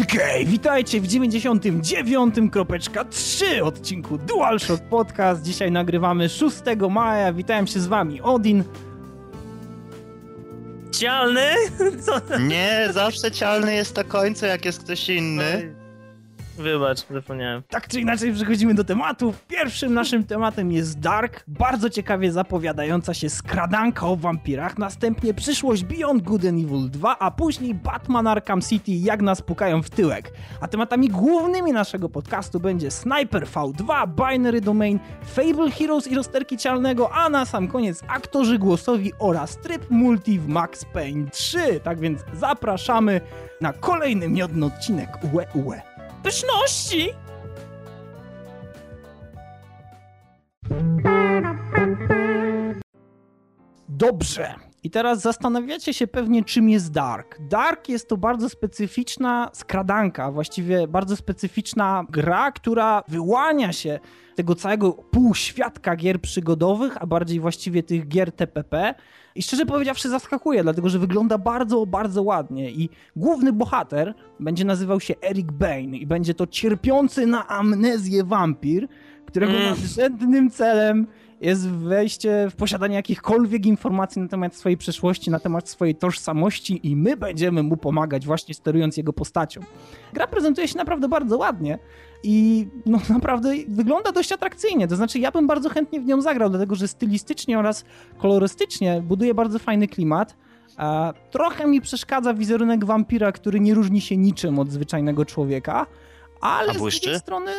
Okej, witajcie w 99.3 odcinku DualShock Podcast. Dzisiaj nagrywamy 6 maja. Witałem się z wami, Odin. Cialny? Co? Nie, zawsze cialny jest na końcu, jak jest ktoś inny. Wybacz, zapomniałem. Tak czy inaczej przechodzimy do tematów. Pierwszym naszym tematem jest Dark, bardzo ciekawie zapowiadająca się skradanka o wampirach, następnie przyszłość Beyond Good and Evil 2, a później Batman Arkham City jak nas pukają w tyłek. A tematami głównymi naszego podcastu będzie Sniper V2, Binary Domain, Fable Heroes i rozterki cialnego, a na sam koniec aktorzy głosowi oraz tryb multi w Max Payne 3. Tak więc zapraszamy na kolejny miodny odcinek UE UE. Pyszności! Dobrze. I teraz zastanawiacie się pewnie, czym jest Dark. Dark jest to bardzo specyficzna skradanka, właściwie bardzo specyficzna gra, która wyłania się tego całego półświadka gier przygodowych, a bardziej właściwie tych gier TPP. I szczerze powiedziawszy zaskakuje, dlatego że wygląda bardzo, bardzo ładnie i główny bohater będzie nazywał się Eric Bane i będzie to cierpiący na amnezję wampir, którego Mm. nadrzędnym celem jest wejście w posiadanie jakichkolwiek informacji na temat swojej przeszłości, na temat swojej tożsamości i my będziemy mu pomagać właśnie sterując jego postacią. Gra prezentuje się naprawdę bardzo ładnie i no naprawdę wygląda dość atrakcyjnie, to znaczy ja bym bardzo chętnie w nią zagrał, dlatego że stylistycznie oraz kolorystycznie buduje bardzo fajny klimat. A trochę mi przeszkadza wizerunek wampira, który nie różni się niczym od zwyczajnego człowieka, ale z drugiej strony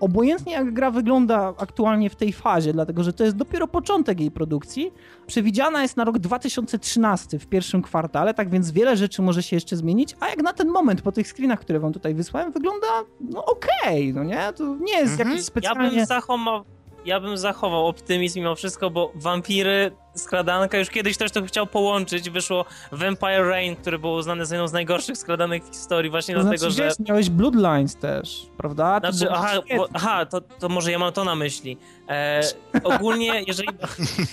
obojętnie jak gra wygląda aktualnie w tej fazie, dlatego że to jest dopiero początek jej produkcji, przewidziana jest na rok 2013 w pierwszym kwartale, tak więc wiele rzeczy może się jeszcze zmienić, a jak na ten moment po tych screenach, które wam tutaj wysłałem, wygląda no okej, no nie? To nie jest Mhm. jakiś Ja specjalnie... bym zachował, ja bym zachował optymizm mimo wszystko, bo wampiry, skradanka, już kiedyś ktoś to chciał połączyć, wyszło Vampire Rain, który był uznany za jedną z najgorszych skradanek w historii właśnie to dlatego, znaczy, że... wiesz, miałeś Bloodlines też, prawda? To Znaczy, było aha, bo, aha to, to może ja mam to na myśli. E, ogólnie, jeżeli,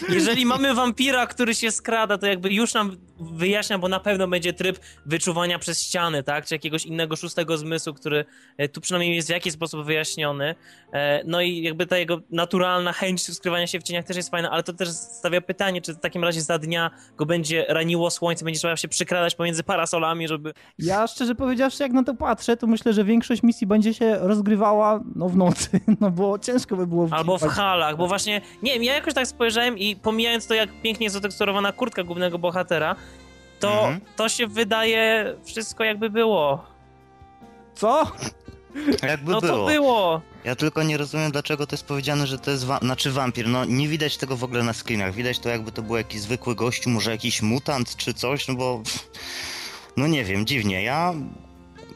jeżeli mamy wampira, który się skrada, to jakby już nam wyjaśnia, bo na pewno będzie tryb wyczuwania przez ściany, tak? Czy jakiegoś innego szóstego zmysłu, który e, tu przynajmniej jest w jakiś sposób wyjaśniony. E, no i jakby ta jego naturalna chęć skrywania się w cieniach też jest fajna, ale to też stawia pytanie, czy w takim razie za dnia go będzie raniło słońce, będzie trzeba się przykradać pomiędzy parasolami, żeby... Ja szczerze powiedziawszy, jak na to patrzę, to myślę, że większość misji będzie się rozgrywała no, w nocy, no bo ciężko by było Albo w halach, bo właśnie, nie wiem, ja jakoś tak spojrzałem i pomijając to, jak pięknie jest zateksturowana kurtka głównego bohatera, to, Mhm. to się wydaje wszystko jakby było. Co? Jakby No było. to było. Ja tylko nie rozumiem, dlaczego to jest powiedziane, że to jest wa- znaczy wampir. No nie widać tego w ogóle na screenach. Widać to jakby to był jakiś zwykły gościu, może jakiś mutant czy coś, no bo... No nie wiem, dziwnie. Ja...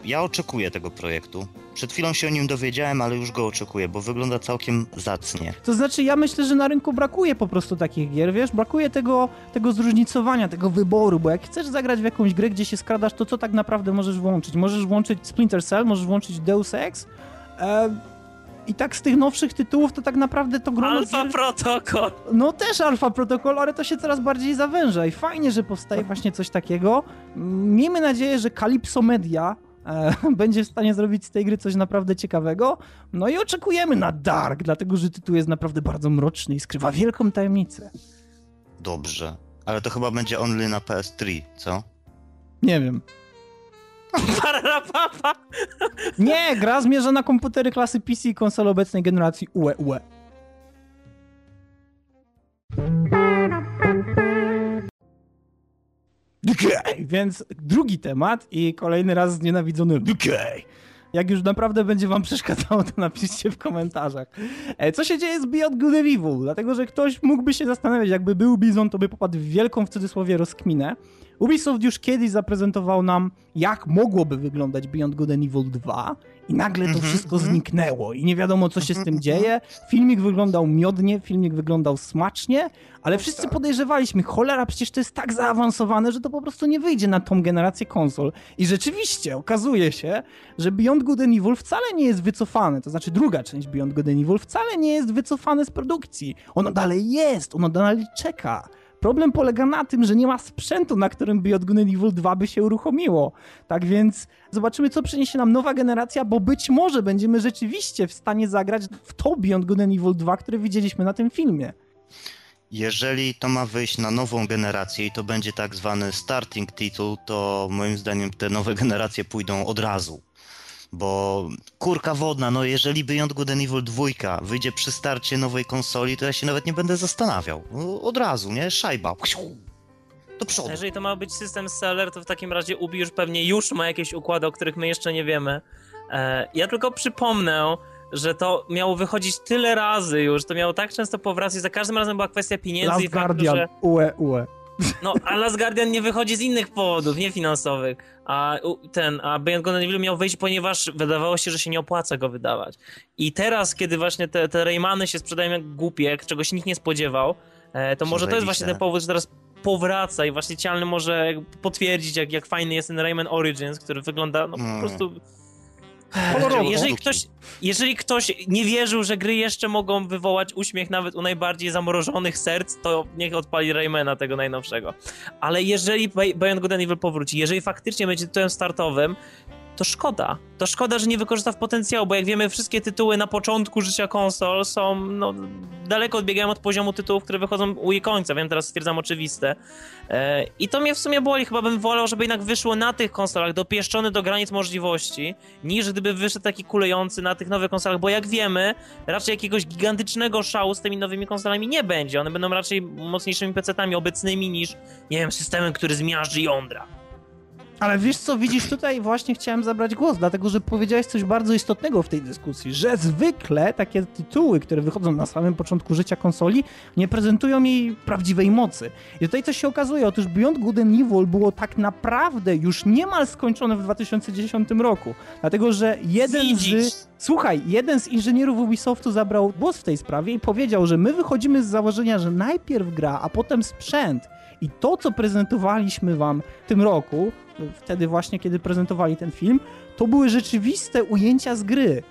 Ja oczekuję tego projektu. Przed chwilą się o nim dowiedziałem, ale już go oczekuję, bo wygląda całkiem zacnie. To znaczy, ja myślę, że na rynku brakuje po prostu takich gier, wiesz? Brakuje tego, tego zróżnicowania, tego wyboru, bo jak chcesz zagrać w jakąś grę, gdzie się skradasz, to co tak naprawdę możesz włączyć? Możesz włączyć Splinter Cell, możesz włączyć Deus Ex e, i tak z tych nowszych tytułów to tak naprawdę to grono Alfa gier... Protocol. No też Alpha Protocol, ale to się coraz bardziej zawęża i fajnie, że powstaje właśnie coś takiego. Miejmy nadzieję, że Calypso Media będzie w stanie zrobić z tej gry coś naprawdę ciekawego. No i oczekujemy na Dark, dlatego że tytuł jest naprawdę bardzo mroczny i skrywa wielką tajemnicę. Dobrze. Ale to chyba będzie only na PS3, co? Nie wiem. Parapapa. Nie, gra zmierza na komputery klasy PC i konsol obecnej generacji E, UE UE. Więc drugi temat i kolejny raz znienawidzony. Jak już naprawdę będzie wam przeszkadzało, to napiszcie w komentarzach. E, Co się dzieje z Beyond Good and Evil? Dlatego, że ktoś mógłby się zastanawiać, jakby był Bizon, to by popadł w wielką, w cudzysłowie, rozkminę. Ubisoft już kiedyś zaprezentował nam, jak mogłoby wyglądać Beyond Good and Evil 2 i nagle to Mhm, wszystko mhm. zniknęło i nie wiadomo, co się z tym Mhm, dzieje. Filmik wyglądał miodnie, filmik wyglądał smacznie, ale wszyscy podejrzewaliśmy, cholera, przecież to jest tak zaawansowane, że to po prostu nie wyjdzie na tą generację konsol. I rzeczywiście okazuje się, że Beyond Good and Evil wcale nie jest wycofane, to znaczy druga część Beyond Good and Evil wcale nie jest wycofane z produkcji. Ono dalej jest, ono dalej czeka. Problem polega na tym, że nie ma sprzętu, na którym Beyond Good Evil 2 by się uruchomiło. Tak więc zobaczymy, co przyniesie nam nowa generacja, bo być może będziemy rzeczywiście w stanie zagrać w to Beyond Good Evil 2, które widzieliśmy na tym filmie. Jeżeli to ma wyjść na nową generację i to będzie tak zwany starting title, to moim zdaniem te nowe generacje pójdą od razu. Bo kurka wodna, no jeżeli Beyond Good and Evil 2 wyjdzie przy starcie nowej konsoli, to ja się nawet nie będę zastanawiał. No, od razu, nie? Szajba. Do przodu. Jeżeli to ma być system seller, to w takim razie Ubi już pewnie już ma jakieś układy, o których my jeszcze nie wiemy. E, ja tylko przypomnę, że to miało wychodzić tyle razy już, to miało tak często powracać, za każdym razem była kwestia pieniędzy Last i faktu, Guardian, że... ue, ue. No, a Last Guardian nie wychodzi z innych powodów, nie finansowych. A ten, a Beyond Good and Evil miał wyjść, ponieważ wydawało się, że się nie opłaca go wydawać. I teraz, kiedy właśnie te, te Raymany się sprzedają jak głupie, czegoś nikt nie spodziewał, e, to może to jest właśnie ten powód, że teraz powraca i właśnie Cialny może potwierdzić, jak, jak fajny jest ten Rayman Origins, który wygląda no po Mm. prostu... Kolorowo. Jeżeli ktoś, jeżeli ktoś nie wierzył, że gry jeszcze mogą wywołać uśmiech nawet u najbardziej zamrożonych serc, to niech odpali Raymana tego najnowszego. Ale jeżeli Beyond Good and Evil powróci, jeżeli faktycznie będzie tytułem startowym, to szkoda. To szkoda, że nie wykorzysta w potencjału, bo jak wiemy, wszystkie tytuły na początku życia konsol są, no, daleko odbiegają od poziomu tytułów, które wychodzą u jej końca. Wiem, teraz stwierdzam oczywiste. E, I to mnie w sumie boli. Chyba bym wolał, żeby jednak wyszło na tych konsolach, dopieszczony do granic możliwości, niż gdyby wyszedł taki kulejący na tych nowych konsolach, bo jak wiemy, raczej jakiegoś gigantycznego szału z tymi nowymi konsolami nie będzie. One będą raczej mocniejszymi PC-tami obecnymi niż, nie wiem, systemem, który zmiażdży jądra. Ale wiesz co, widzisz, tutaj właśnie chciałem zabrać głos, dlatego że powiedziałeś coś bardzo istotnego w tej dyskusji, że zwykle takie tytuły, które wychodzą na samym początku życia konsoli, nie prezentują jej prawdziwej mocy. I tutaj coś się okazuje, otóż Beyond Good and Evil było tak naprawdę już niemal skończone w 2010 roku, dlatego że jeden Widzisz? z... Słuchaj, jeden z inżynierów Ubisoftu zabrał głos w tej sprawie i powiedział, że my wychodzimy z założenia, że najpierw gra, a potem sprzęt. I to, co prezentowaliśmy wam w tym roku, wtedy właśnie, kiedy prezentowali ten film, to były rzeczywiste ujęcia z gry.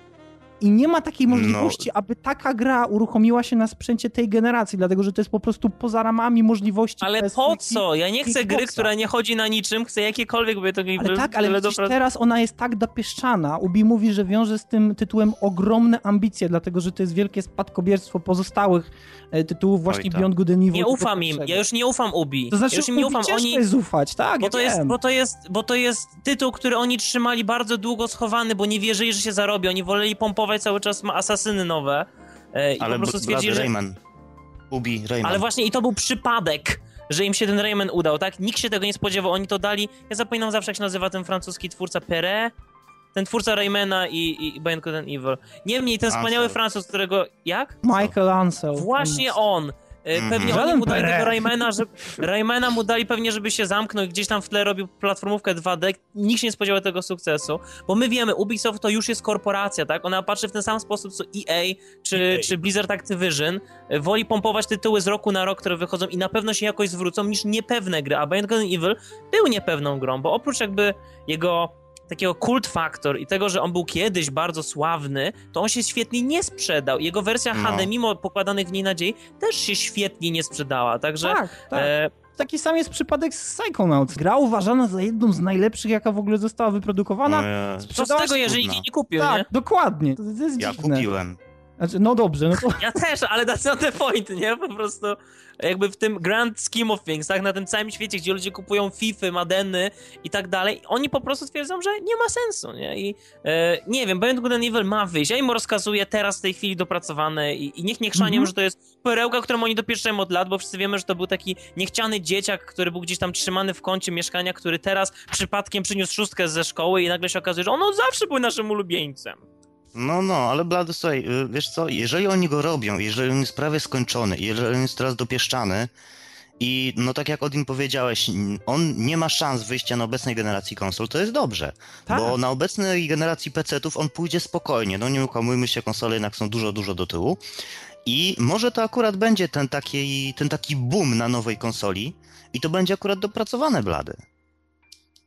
I nie ma takiej No. możliwości, aby taka gra uruchomiła się na sprzęcie tej generacji, dlatego że to jest po prostu poza ramami możliwości. Ale PS3 po co? Ja nie chcę gry, która nie chodzi na niczym, chcę jakiekolwiek by to Ale tak, ale widzisz, teraz ona jest tak dopieszczana. Ubi mówi, że wiąże z tym tytułem ogromne ambicje, dlatego że to jest wielkie spadkobierstwo pozostałych e, tytułów właśnie tak. Beyond Good and Evil. Nie ufam im, ja już nie ufam Ubi. To znaczy, ja już im nie ufam, oni... jest ufać, tak, Bo ja to, jest, bo, to jest, bo to jest tytuł, który oni trzymali bardzo długo schowany, bo nie wierzyli, że się zarobi. Oni woleli pompować cały czas ma asasyny nowe. E, I Ale po prostu blady że... Rayman. Ubi Rayman. Ale właśnie i to był przypadek, że im się ten Rayman udał, tak? Nikt się tego nie spodziewał, oni to dali. Ja zapominam zawsze, jak się nazywa ten francuski twórca Perret. Ten twórca Raymana i, i Beyond Good and Evil. Niemniej ten wspaniały Ansel. Francuz, którego... Jak? Michael Ansel. Właśnie on. E. Pewnie oni Żaden mu dali tego Raymana, że Raymana mu dali pewnie, żeby się zamknął i gdzieś tam w tle robił platformówkę 2D. Nikt się nie spodziewał tego sukcesu, bo my wiemy, Ubisoft to już jest korporacja, tak? Ona patrzy w ten sam sposób co EA czy, EA. czy Blizzard Activision. E, Woli pompować tytuły z roku na rok, które wychodzą i na pewno się jakoś zwrócą, niż niepewne gry. A Beyond Good Evil był niepewną grą, bo oprócz jakby jego takiego kult factor i tego, że on był kiedyś bardzo sławny, to on się świetnie nie sprzedał. Jego wersja No. HD, mimo pokładanych w niej nadziei, też się świetnie nie sprzedała. Także Tak, tak. e, Taki sam jest przypadek z Psychonauts. Gra uważana za jedną z najlepszych, jaka w ogóle została wyprodukowana. No, ja, co z tego, jeżeli jej nie kupił, tak, nie? dokładnie. To, to jest ja dziwne. kupiłem. Znaczy, no dobrze, no to Ja też, ale that's not the point, nie? Po prostu jakby w tym grand scheme of things, tak? Na tym całym świecie, gdzie ludzie kupują Fify, Madeny i tak dalej, oni po prostu twierdzą, że nie ma sensu, nie? I e, nie wiem, Beyond Good and Evil ma wyjść. Ja im rozkazuję teraz w tej chwili dopracowane i, i niech nie chrzanią, Mhm. że to jest perełka, którą oni dopieszczają od lat, bo wszyscy wiemy, że to był taki niechciany dzieciak, który był gdzieś tam trzymany w kącie mieszkania, który teraz przypadkiem przyniósł szóstkę ze szkoły i nagle się okazuje, że on od zawsze był naszym ulubieńcem. No, no, ale Blady, słuchaj, y, wiesz co, jeżeli oni go robią, jeżeli on jest prawie skończony, jeżeli on jest teraz dopieszczany i no tak jak Odin powiedziałeś, on nie ma szans wyjścia na obecnej generacji konsol, to jest dobrze, tak. bo na obecnej generacji PC-ów on pójdzie spokojnie, no nie ukłamujmy się, konsole jednak są dużo, dużo do tyłu i może to akurat będzie ten taki, ten taki boom na nowej konsoli i to będzie akurat dopracowane Blady.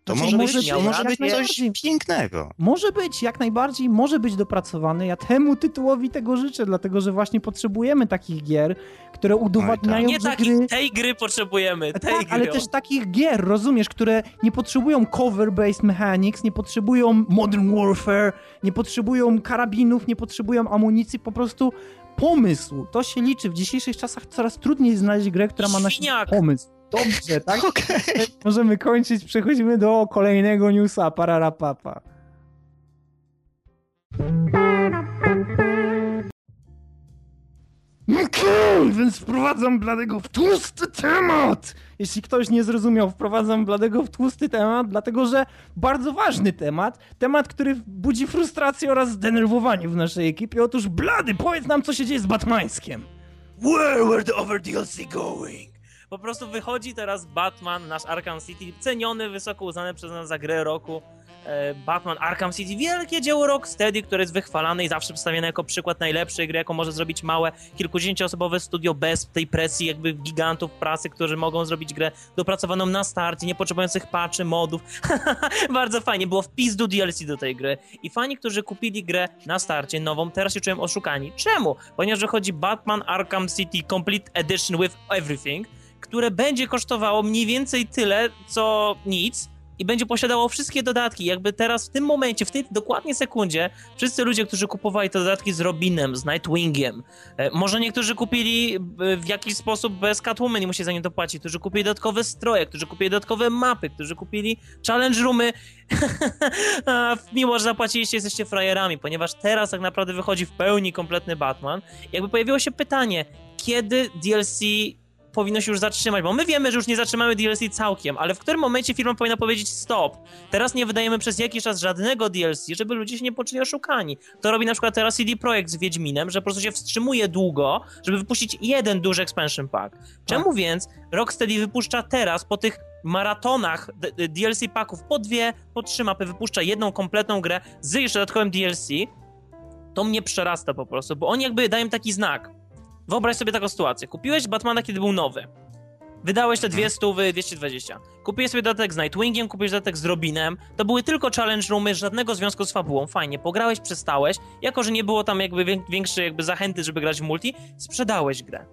To Znaczy, może, może być, to może jak być coś najbardziej. pięknego. Może być, jak najbardziej, może być dopracowany. Ja temu tytułowi tego życzę, dlatego że właśnie potrzebujemy takich gier, które udowadniają, Nie że gry... tej gry potrzebujemy, tej Tak, gry. ale też takich gier, rozumiesz, które nie potrzebują cover-based mechanics, nie potrzebują Modern Warfare, nie potrzebują karabinów, nie potrzebują amunicji, po prostu pomysł. To się liczy. W dzisiejszych czasach coraz trudniej znaleźć grę, która ma na siebie pomysł. Dobrze, tak? Okej. Możemy kończyć, przechodzimy do kolejnego newsa, pararapapa. Okej, więc wprowadzam Bladego w tłusty temat! Jeśli ktoś nie zrozumiał, wprowadzam Bladego w tłusty temat, dlatego że bardzo ważny temat, temat, który budzi frustrację oraz zdenerwowanie w naszej ekipie. Otóż Blady, powiedz nam, co się dzieje z Batmańskiem. Where were the other DLC going? Po prostu wychodzi teraz Batman, nasz Arkham City, ceniony, wysoko uznany przez nas za grę roku. e, Batman Arkham City, wielkie dzieło Rocksteady, które jest wychwalane i zawsze przedstawiane jako przykład najlepszej gry, jaką może zrobić małe, kilkudziesięcioosobowe studio bez tej presji jakby gigantów prasy, którzy mogą zrobić grę dopracowaną na starcie, nie potrzebujących patchy, modów. Bardzo fajnie, było wpis do DLC do tej gry i fani, którzy kupili grę na starcie nową, teraz się czują oszukani. Czemu? Ponieważ wychodzi Batman Arkham City Complete Edition with Everything, które będzie kosztowało mniej więcej tyle, co nic i będzie posiadało wszystkie dodatki. Jakby teraz w tym momencie, w tej dokładnie sekundzie, wszyscy ludzie, którzy kupowali te dodatki z Robinem, z Nightwingiem, e, może niektórzy kupili e, w jakiś sposób bez Catwoman, nie musi za nie dopłacić, którzy kupili dodatkowe stroje, którzy kupili dodatkowe mapy, którzy kupili challenge roomy, mimo że zapłaciliście, jesteście frajerami, ponieważ teraz tak naprawdę wychodzi w pełni kompletny Batman. Jakby pojawiło się pytanie, kiedy DLC powinno się już zatrzymać, bo my wiemy, że już nie zatrzymamy DLC całkiem, ale w którym momencie firma powinna powiedzieć stop. Teraz nie wydajemy przez jakiś czas żadnego DLC, żeby ludzie się nie poczuli oszukani. To robi na przykład teraz CD Projekt z Wiedźminem, że po prostu się wstrzymuje długo, żeby wypuścić jeden duży expansion pack. Czemu więc Rocksteady wypuszcza teraz po tych maratonach DLC packów po dwie, po trzy mapy, wypuszcza jedną kompletną grę z jeszcze dodatkowym DLC, to mnie przerasta po prostu, bo oni jakby dają taki znak. Wyobraź sobie taką sytuację. Kupiłeś Batmana, kiedy był nowy. Wydałeś te 200, 220. Kupiłeś sobie dodatek z Nightwingiem, kupiłeś dodatek z Robinem. To były tylko challenge roomy, żadnego związku z fabułą. Fajnie, pograłeś, przestałeś. Jako, że nie było tam jakby wię- większej jakby zachęty, żeby grać w multi, sprzedałeś grę.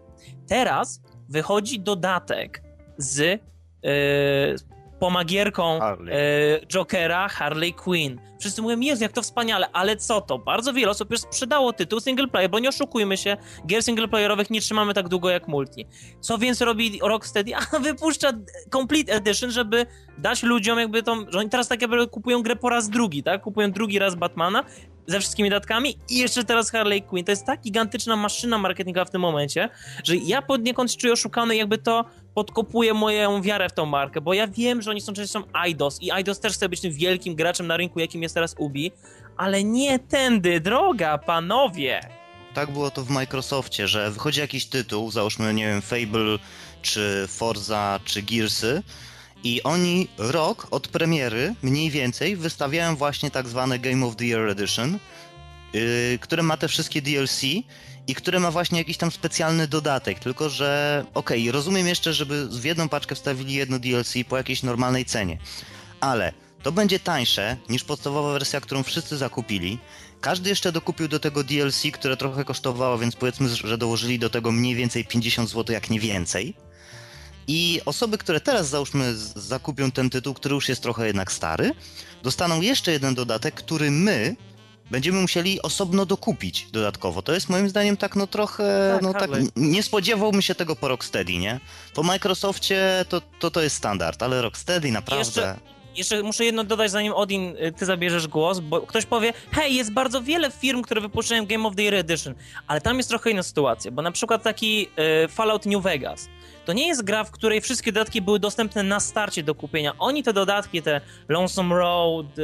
Teraz wychodzi dodatek z yy, pomagierką Harley. e, Jokera, Harley Quinn. Wszyscy mówią, Jezu, jak to wspaniale, ale co to? Bardzo wiele osób już sprzedało tytuł single player, bo nie oszukujmy się, gier singleplayerowych nie trzymamy tak długo jak multi. Co więc robi Rocksteady? A wypuszcza Complete Edition, żeby dać ludziom jakby tą, że oni teraz tak jakby kupują grę po raz drugi, tak? Kupują drugi raz Batmana ze wszystkimi dodatkami i jeszcze teraz Harley Quinn. To jest tak gigantyczna maszyna marketingowa w tym momencie, że ja poniekąd się czuję oszukany, jakby to podkopuje moją wiarę w tą markę, bo ja wiem, że oni są częścią IDOS i IDOS też chce być tym wielkim graczem na rynku, jakim jest teraz Ubi, ale nie tędy droga, panowie! Tak było to w Microsoftie, że wychodzi jakiś tytuł, załóżmy, nie wiem, Fable, czy Forza, czy Gearsy i oni rok od premiery mniej więcej wystawiają właśnie tak zwane Game of the Year Edition, yy, które ma te wszystkie DLC i które ma właśnie jakiś tam specjalny dodatek, tylko że okej, rozumiem jeszcze, żeby w jedną paczkę wstawili jedno DLC po jakiejś normalnej cenie, ale to będzie tańsze niż podstawowa wersja, którą wszyscy zakupili. Każdy jeszcze dokupił do tego DLC, które trochę kosztowało, więc powiedzmy, że dołożyli do tego mniej więcej 50 zł, jak nie więcej. I osoby, które teraz załóżmy zakupią ten tytuł, który już jest trochę jednak stary, dostaną jeszcze jeden dodatek, który my będziemy musieli osobno dokupić dodatkowo. To jest moim zdaniem tak no trochę, Tak, no tak, nie spodziewałbym się tego po Rocksteady, nie? Po Microsoftie to, to, to jest standard, ale Rocksteady naprawdę... Jeszcze- Jeszcze muszę jedno dodać, zanim Odin, y, ty zabierzesz głos, bo ktoś powie, hej, jest bardzo wiele firm, które wypuszczają Game of the Year Edition, ale tam jest trochę inna sytuacja, bo na przykład taki y, Fallout New Vegas, to nie jest gra, w której wszystkie dodatki były dostępne na starcie do kupienia. Oni te dodatki, te Lonesome Road, y,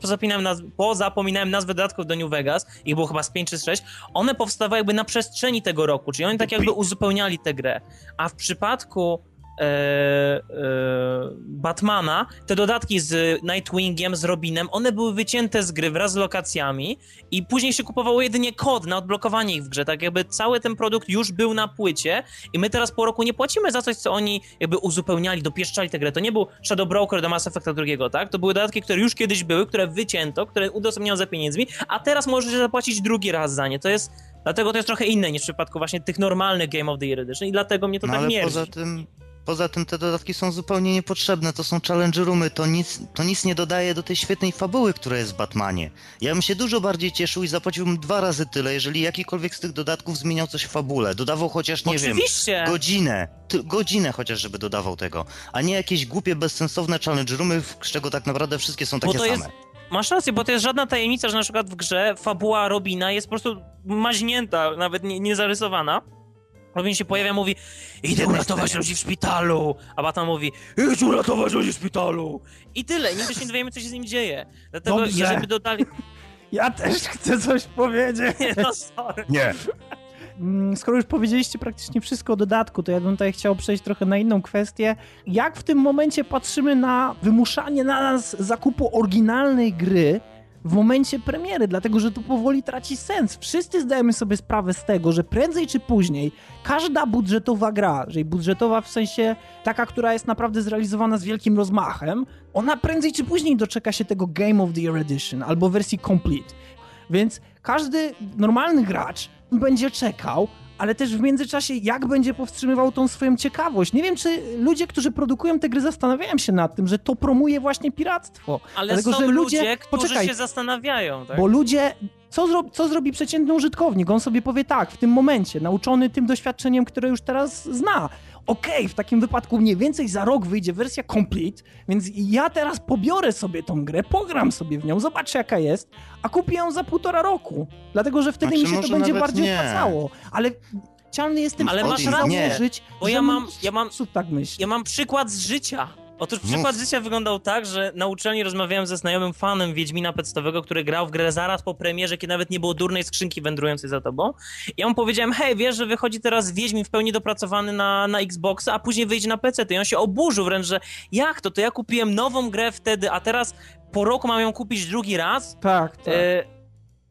pozapominałem nazw- pozapominałem nazwy dodatków do New Vegas, ich było chyba z 5 czy 6, one powstawały jakby na przestrzeni tego roku, czyli oni tak jakby uzupełniali tę grę. A w przypadku Batmana, te dodatki z Nightwingiem, z Robinem, one były wycięte z gry wraz z lokacjami i później się kupowało jedynie kod na odblokowanie ich w grze, tak jakby cały ten produkt już był na płycie i my teraz po roku nie płacimy za coś, co oni jakby uzupełniali, dopieszczali tę grę. To nie był Shadow Broker do Mass Effecta drugiego, tak? To były dodatki, które już kiedyś były, które wycięto, które udostępniono za pieniędzmi, a teraz możecie zapłacić drugi raz za nie. To jest Dlatego to jest trochę inne niż w przypadku właśnie tych normalnych Game of the Year Edition i dlatego mnie to no, tak ale mierzi. poza tym, poza tym te dodatki są zupełnie niepotrzebne, to są challenge roomy, to nic, to nic nie dodaje do tej świetnej fabuły, która jest w Batmanie. Ja bym się dużo bardziej cieszył i zapłaciłbym dwa razy tyle, jeżeli jakikolwiek z tych dodatków zmieniał coś w fabule, dodawał chociaż, nie Oczywiście. wiem, godzinę, ty, godzinę chociaż, żeby dodawał tego, a nie jakieś głupie, bezsensowne challenge roomy, z czego tak naprawdę wszystkie są takie same. Jest... Masz rację, bo to jest żadna tajemnica, że na przykład w grze fabuła Robina jest po prostu maźnięta, nawet nie, nie zarysowana. Robin się pojawia, mówi idę uratować ludzi w szpitalu, a Batman mówi idź uratować ludzi w szpitalu. I tyle, nigdy się nie dowiemy, co się z nim dzieje. Dlatego Dobrze. jeżeli by dodali... Ja też chcę coś powiedzieć. Nie, no sorry. Nie. Mm, Skoro już powiedzieliście praktycznie wszystko o dodatku, to ja bym tutaj chciał przejść trochę na inną kwestię. Jak w tym momencie patrzymy na wymuszanie na nas zakupu oryginalnej gry w momencie premiery, dlatego że to powoli traci sens. Wszyscy zdajemy sobie sprawę z tego, że prędzej czy później każda budżetowa gra, czyli budżetowa w sensie taka, która jest naprawdę zrealizowana z wielkim rozmachem, ona prędzej czy później doczeka się tego Game of the Year Edition albo wersji Complete. Więc każdy normalny gracz będzie czekał, ale też w międzyczasie jak będzie powstrzymywał tą swoją ciekawość. Nie wiem, czy ludzie, którzy produkują te gry zastanawiają się nad tym, że to promuje właśnie piractwo. Ale Dlatego, są że ludzie, ludzie- którzy poczekaj. się zastanawiają, tak? Bo ludzie, co, zro, co zrobi przeciętny użytkownik? On sobie powie tak, w tym momencie, nauczony tym doświadczeniem, które już teraz zna. Okej, w takim wypadku mniej więcej za rok wyjdzie wersja complete, więc ja teraz pobiorę sobie tą grę, pogram sobie w nią, zobaczę jaka jest, a kupię ją za półtora roku. Dlatego, że wtedy Znaczy, mi się to będzie bardziej nie. opłacało. Ale chcialny jestem Ale w masz rację. założyć, Bo ja mam- ja mam- tak myśli. Ja mam przykład z życia. Otóż Mów. przykład z życia wyglądał tak, że na uczelni rozmawiałem ze znajomym fanem Wiedźmina Pectowego, który grał w grę zaraz po premierze, kiedy nawet nie było durnej skrzynki wędrującej za tobą. I ja mu powiedziałem, hej, wiesz, że wychodzi teraz Wiedźmin w pełni dopracowany na, na Xbox, a później wyjdzie na PC. I on się oburzył wręcz, że jak to? To ja kupiłem nową grę wtedy, a teraz po roku mam ją kupić drugi raz? Tak, tak. E,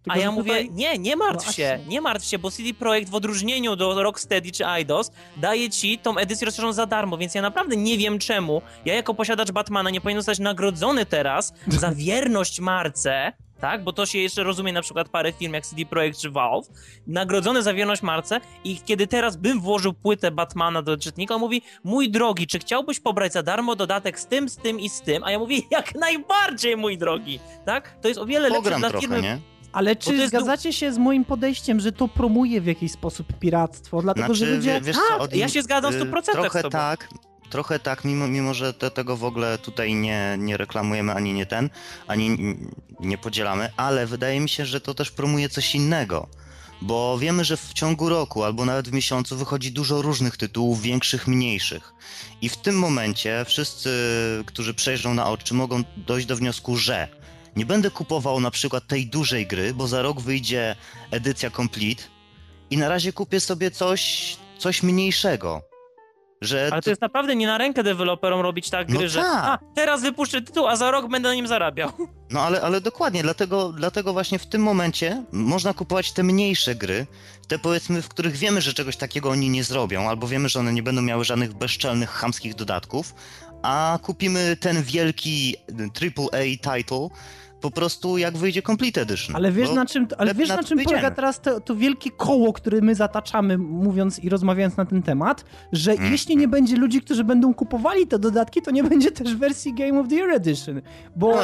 Tylko, a ja mówię, tutaj- nie, nie martw No się, nie martw się, bo CD Projekt w odróżnieniu do Rocksteady czy IDOS daje ci tą edycję rozszerzoną za darmo, więc ja naprawdę nie wiem czemu. Ja jako posiadacz Batmana nie powinien zostać nagrodzony teraz za wierność marce, tak, bo to się jeszcze rozumie na przykład parę firm jak CD Projekt czy Valve, nagrodzony za wierność marce i kiedy teraz bym włożył płytę Batmana do czytnika, on mówi, mój drogi, czy chciałbyś pobrać za darmo dodatek z tym, z tym i z tym, a ja mówię, jak najbardziej, mój drogi, tak, to jest o wiele lepsze Pogram dla trochę, firmy nie? Ale czy jest zgadzacie się z moim podejściem, że to promuje w jakiś sposób piractwo? Dlatego, że Znaczy, ludzie... wie- wiesz co, od ja się zgadzam w y, 100% z Trochę tobą. tak, trochę tak, mimo, mimo że te, tego w ogóle tutaj nie, nie reklamujemy, ani nie ten, ani nie podzielamy, ale wydaje mi się, że to też promuje coś innego. Bo wiemy, że w ciągu roku albo nawet w miesiącu wychodzi dużo różnych tytułów, większych, mniejszych. I w tym momencie wszyscy, którzy przejrzą na oczy, mogą dojść do wniosku, że nie będę kupował na przykład tej dużej gry, bo za rok wyjdzie edycja complete i na razie kupię sobie coś, coś mniejszego. Że Ale to jest naprawdę nie na rękę deweloperom robić tak No gry, że tak. a, teraz wypuszczę tytuł, a za rok będę na nim zarabiał. No ale, ale dokładnie, dlatego, dlatego właśnie w tym momencie można kupować te mniejsze gry, te powiedzmy, w których wiemy, że czegoś takiego oni nie zrobią, albo wiemy, że one nie będą miały żadnych bezczelnych, chamskich dodatków, a kupimy ten wielki AAA title po prostu jak wyjdzie Complete Edition. Ale wiesz na czym, ale wiesz, na czym wyjdziemy. polega teraz to, to wielkie koło, które my zataczamy, mówiąc i rozmawiając na ten temat, że Mm. jeśli nie będzie ludzi, którzy będą kupowali te dodatki, to nie będzie też wersji Game of the Year Edition. Bo,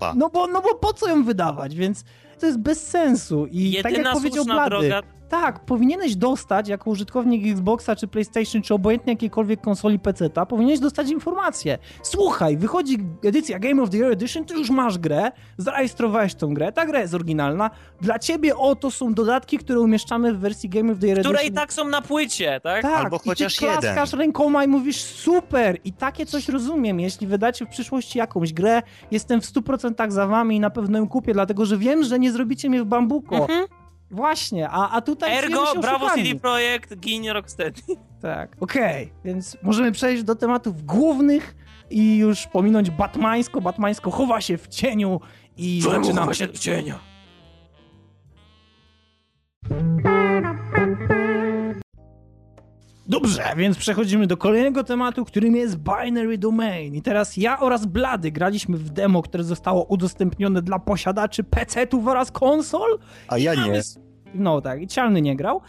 No no bo, no bo po co ją wydawać, więc to jest bez sensu. I tak Jedyna jak powiedział Blady, droga... tak, powinieneś dostać jako użytkownik Xboxa czy PlayStation, czy obojętnie jakiejkolwiek konsoli PC-ta, powinieneś dostać informację. Słuchaj, wychodzi edycja Game of the Year Edition, ty już masz grę, zarejestrowałeś tą grę, ta gra jest oryginalna, dla ciebie oto są dodatki, które umieszczamy w wersji Game of the Year Które Edition. i tak są na płycie, tak? Tak, Albo i ty chociaż klaskasz jeden. rękoma i mówisz super i takie coś rozumiem, jeśli wydacie w przyszłości jakąś grę, jestem w 100% za wami i na pewno ją kupię, dlatego że wiem, że nie zrobicie mnie w bambuko. Mhm. Właśnie, a, a tutaj Ergo, się brawo. CD Projekt, ginie Rocksteady. tak. Okej, więc możemy przejść do tematów głównych i już pominąć batmańsko. Batmańsko chowa się w cieniu i zaczynamy. się do cienia. Dobrze, więc przechodzimy do kolejnego tematu, którym jest Binary Domain. I teraz ja oraz Blady graliśmy w demo, które zostało udostępnione dla posiadaczy PC-ów oraz konsol. A ja nie. No tak, i Cialny nie grał.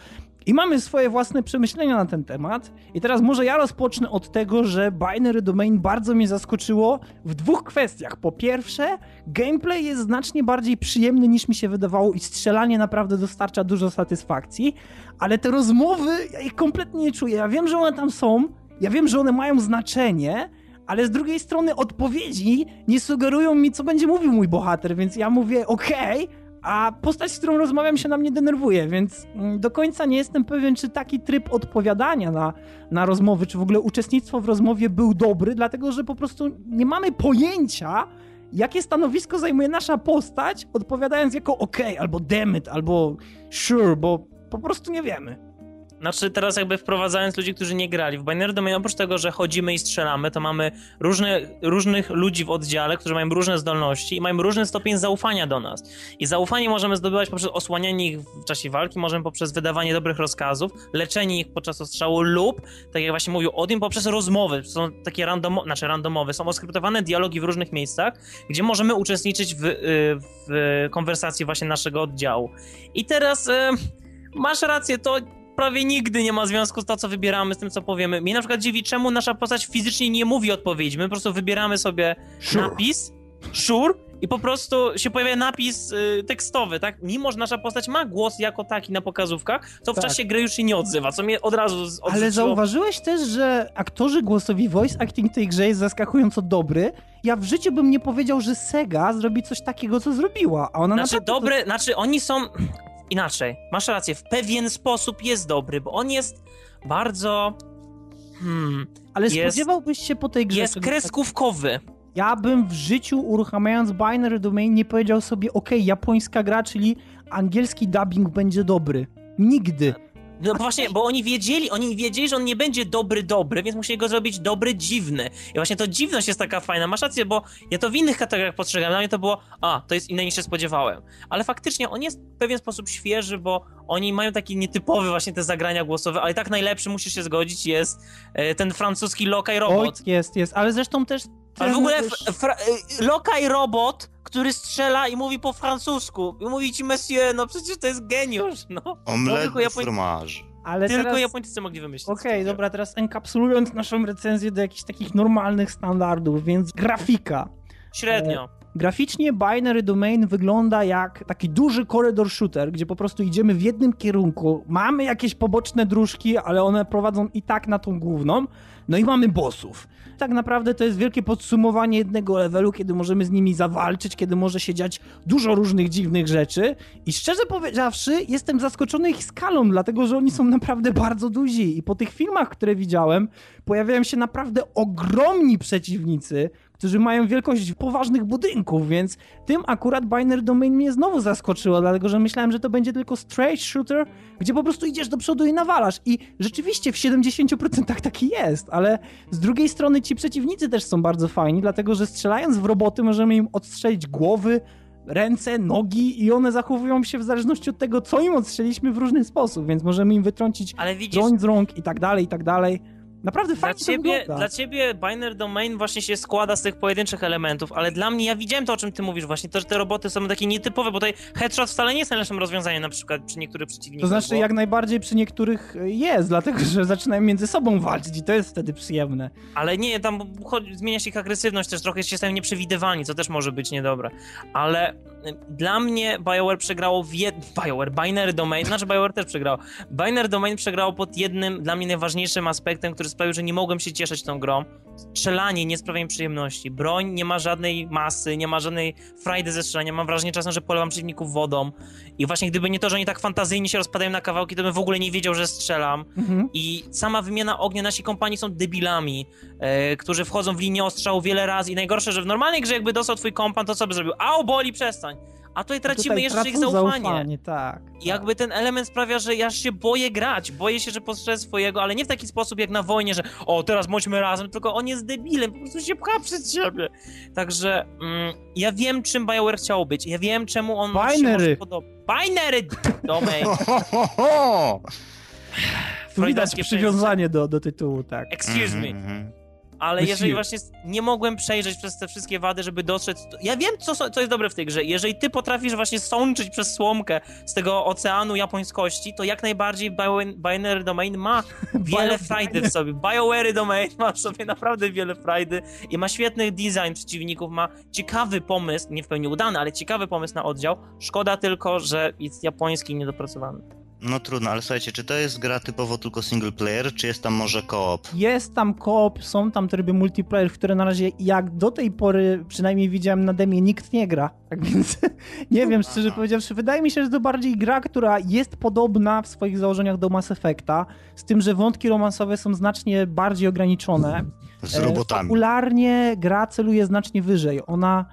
I mamy swoje własne przemyślenia na ten temat. I teraz może ja rozpocznę od tego, że Binary Domain bardzo mnie zaskoczyło w dwóch kwestiach. Po pierwsze, gameplay jest znacznie bardziej przyjemny niż mi się wydawało i strzelanie naprawdę dostarcza dużo satysfakcji, ale te rozmowy, ja ich kompletnie nie czuję. Ja wiem, że one tam są, ja wiem, że one mają znaczenie, ale z drugiej strony odpowiedzi nie sugerują mi, co będzie mówił mój bohater, więc ja mówię okej, a postać, z którą rozmawiam się na mnie denerwuje, więc mm, do końca nie jestem pewien, czy taki tryb odpowiadania na, na rozmowy, czy w ogóle uczestnictwo w rozmowie był dobry, dlatego że po prostu nie mamy pojęcia, jakie stanowisko zajmuje nasza postać, odpowiadając jako OK, albo damn albo sure, bo po prostu nie wiemy. Znaczy teraz jakby wprowadzając ludzi, którzy nie grali w Binary Domain, oprócz tego, że chodzimy i strzelamy, to mamy różne, różnych ludzi w oddziale, którzy mają różne zdolności i mają różny stopień zaufania do nas. I zaufanie możemy zdobywać poprzez osłanianie ich w czasie walki, możemy poprzez wydawanie dobrych rozkazów, leczenie ich podczas ostrzału lub, tak jak właśnie mówił Odin, poprzez rozmowy. Są takie randomo, znaczy randomowe, są oskryptowane dialogi w różnych miejscach, gdzie możemy uczestniczyć w, y, w konwersacji właśnie naszego oddziału. I teraz y, masz rację, to prawie nigdy nie ma związku z to, co wybieramy, z tym, co powiemy. Mnie na przykład dziwi, czemu nasza postać fizycznie nie mówi odpowiedzi. My po prostu wybieramy sobie Sure. napis, sure, i po prostu się pojawia napis y, tekstowy, tak? Mimo, że nasza postać ma głos jako taki na pokazówkach, to w Tak. czasie gry już się nie odzywa, co mnie od razu z- Ale odrzuciło. zauważyłeś też, że aktorzy głosowi voice acting tej grze jest zaskakująco dobry. Ja w życiu bym nie powiedział, że Sega zrobi coś takiego, co zrobiła, a ona Znaczy naprawdę... to- dobre, znaczy oni są inaczej. Masz rację, w pewien sposób jest dobry, bo on jest bardzo hmm, Ale jest- spodziewałbyś się po tej grze... jest czegoś kreskówkowy. Ja bym w życiu uruchamiając Binary Domain nie powiedział sobie, okej, japońska gra, czyli angielski dubbing będzie dobry. Nigdy. No właśnie, bo oni wiedzieli, oni wiedzieli, że on nie będzie dobry, dobry, więc musieli go zrobić dobry, dziwny. I właśnie to dziwność jest taka fajna. Masz rację, bo ja to w innych kategoriach postrzegam. Dla mnie to było, a, to jest inne niż się spodziewałem. Ale faktycznie on jest w pewien sposób świeży, bo oni mają taki nietypowy właśnie te zagrania głosowe, ale i tak najlepszy, musisz się zgodzić, jest e, ten francuski Lokaj Oj, Robot. jest, jest, ale zresztą też... Ale w ogóle y, Lokaj Robot, który strzela i mówi po francusku. I mówi ci monsieur, no przecież to jest geniusz, no. To Omlet bez Japoń... fromażu. ale Tylko teraz... Japończycy mogli wymyślić. Okej, dobra, teraz enkapsulując naszą recenzję do jakichś takich normalnych standardów, więc grafika. Średnio. Graficznie Binary Domain wygląda jak taki duży korridor shooter, gdzie po prostu idziemy w jednym kierunku, mamy jakieś poboczne dróżki, ale one prowadzą i tak na tą główną, no i mamy bossów. Tak naprawdę to jest wielkie podsumowanie jednego levelu, kiedy możemy z nimi zawalczyć, kiedy może się dziać dużo różnych dziwnych rzeczy i szczerze powiedziawszy jestem zaskoczony ich skalą, dlatego że oni są naprawdę bardzo duzi i po tych filmach, które widziałem, pojawiają się naprawdę ogromni przeciwnicy, którzy mają wielkość poważnych budynków, więc tym akurat Binary Domain mnie znowu zaskoczyło, dlatego że myślałem, że to będzie tylko straight shooter, gdzie po prostu idziesz do przodu i nawalasz. I rzeczywiście w 70% taki jest, ale z drugiej strony ci przeciwnicy też są bardzo fajni, dlatego że strzelając w roboty możemy im odstrzelić głowy, ręce, nogi i one zachowują się w zależności od tego, co im odstrzeliśmy w różny sposób, więc możemy im wytrącić Ale widzisz, broń z rąk i tak dalej, i tak dalej. Naprawdę dla fajnie to ciebie, wygląda. dla ciebie Binary Domain właśnie się składa z tych pojedynczych elementów, ale dla mnie, ja widziałem to, o czym ty mówisz właśnie, to, że te roboty są takie nietypowe, bo tutaj headshot wcale nie jest najlepszym rozwiązaniem na przykład przy niektórych przeciwnikach. To znaczy, bo... jak najbardziej przy niektórych jest, dlatego że zaczynają między sobą walczyć i to jest wtedy przyjemne. Ale nie, tam chodzi, zmienia się ich agresywność też, trochę się stają nieprzewidywalni, co też może być niedobre. Ale y, dla mnie BioWare przegrało w jed... BioWare, Binary Domain, znaczy BioWare też przegrało. Binary Domain przegrało pod jednym, dla mnie najważniejszym aspektem, który sprawił, że nie mogłem się cieszyć tą grą. Strzelanie nie sprawia mi przyjemności. Broń nie ma żadnej masy, nie ma żadnej frajdy ze strzelania. Mam wrażenie czasem, że polewam przeciwników wodą. I właśnie gdyby nie to, że oni tak fantazyjnie się rozpadają na kawałki, to bym w ogóle nie wiedział, że strzelam. Mhm. I sama wymiana ognia, nasi kompanii są debilami, e, którzy wchodzą w linię ostrzału wiele razy i najgorsze, że w normalnej grze jakby dostał twój kompan, to co by zrobił? Au, boli, przestań! A tutaj tracimy Tutaj jeszcze ich tracą zaufanie. tak. I jakby ten element sprawia, że ja się boję grać, boję się, że postrzelę swojego, ale nie w taki sposób jak na wojnie, że o, teraz bądźmy razem, tylko on jest debilem, po prostu się pcha przed siebie. Także mm, ja wiem, czym BioWare chciał być, ja wiem, czemu on się Binary. może podobać. Binary domain! Widać przywiązanie do, do tytułu, tak. Excuse me. Ale Monsieur. jeżeli właśnie nie mogłem przejrzeć przez te wszystkie wady, żeby dostrzec... Ja wiem, co, co jest dobre w tej grze. Jeżeli ty potrafisz właśnie sączyć przez słomkę z tego oceanu japońskości, to jak najbardziej Bio- Binary Domain ma wiele frajdy w sobie. BioWare Domain ma w sobie naprawdę wiele frajdy i ma świetny design przeciwników, ma ciekawy pomysł, nie w pełni udany, ale ciekawy pomysł na oddział. Szkoda tylko, że jest japoński i niedopracowany. No trudno, ale słuchajcie, czy to jest gra typowo tylko single player, czy jest tam może koop? Jest tam koop, są tam tryby multiplayer, w które na razie jak do tej pory przynajmniej widziałem na demie nikt nie gra. Tak więc nie wiem, szczerze powiedziawszy, wydaje mi się, że to bardziej gra, która jest podobna w swoich założeniach do Mass Effecta, z tym, że wątki romansowe są znacznie bardziej ograniczone. Z E, robotami. Fabularnie gra celuje znacznie wyżej. Ona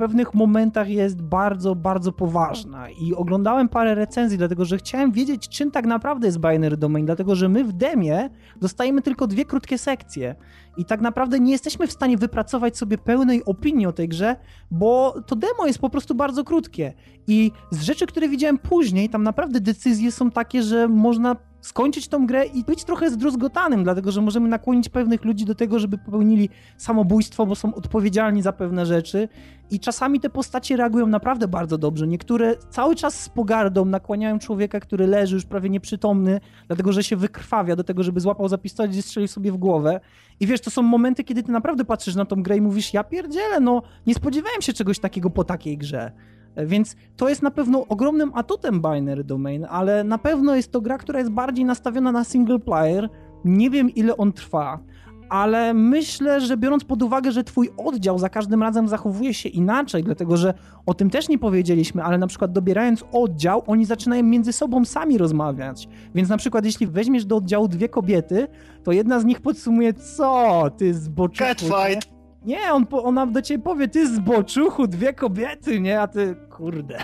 pewnych momentach jest bardzo, bardzo poważna. I oglądałem parę recenzji, dlatego że chciałem wiedzieć, czym tak naprawdę jest Binary Domain, dlatego że my w demie dostajemy tylko dwie krótkie sekcje. I tak naprawdę nie jesteśmy w stanie wypracować sobie pełnej opinii o tej grze, bo to demo jest po prostu bardzo krótkie. I z rzeczy, które widziałem później, tam naprawdę decyzje są takie, że można skończyć tą grę i być trochę zdruzgotanym, dlatego że możemy nakłonić pewnych ludzi do tego, żeby popełnili samobójstwo, bo są odpowiedzialni za pewne rzeczy i czasami te postacie reagują naprawdę bardzo dobrze. Niektóre cały czas z pogardą nakłaniają człowieka, który leży już prawie nieprzytomny, dlatego że się wykrwawia do tego, żeby złapał za pistolet i strzelił sobie w głowę. I wiesz, to są momenty, kiedy ty naprawdę patrzysz na tą grę i mówisz, ja pierdzielę, no nie spodziewałem się czegoś takiego po takiej grze. Więc to jest na pewno ogromnym atutem Binary Domain, ale na pewno jest to gra, która jest bardziej nastawiona na single player. Nie wiem, ile on trwa, ale myślę, że biorąc pod uwagę, że twój oddział za każdym razem zachowuje się inaczej, dlatego że o tym też nie powiedzieliśmy, ale na przykład dobierając oddział, oni zaczynają między sobą sami rozmawiać. Więc na przykład jeśli weźmiesz do oddziału dwie kobiety, to jedna z nich podsumuje, co ty nie? Catfight! Nie, on, po- ona do ciebie powie, ty zboczuchu, dwie kobiety, nie? A ty, kurde.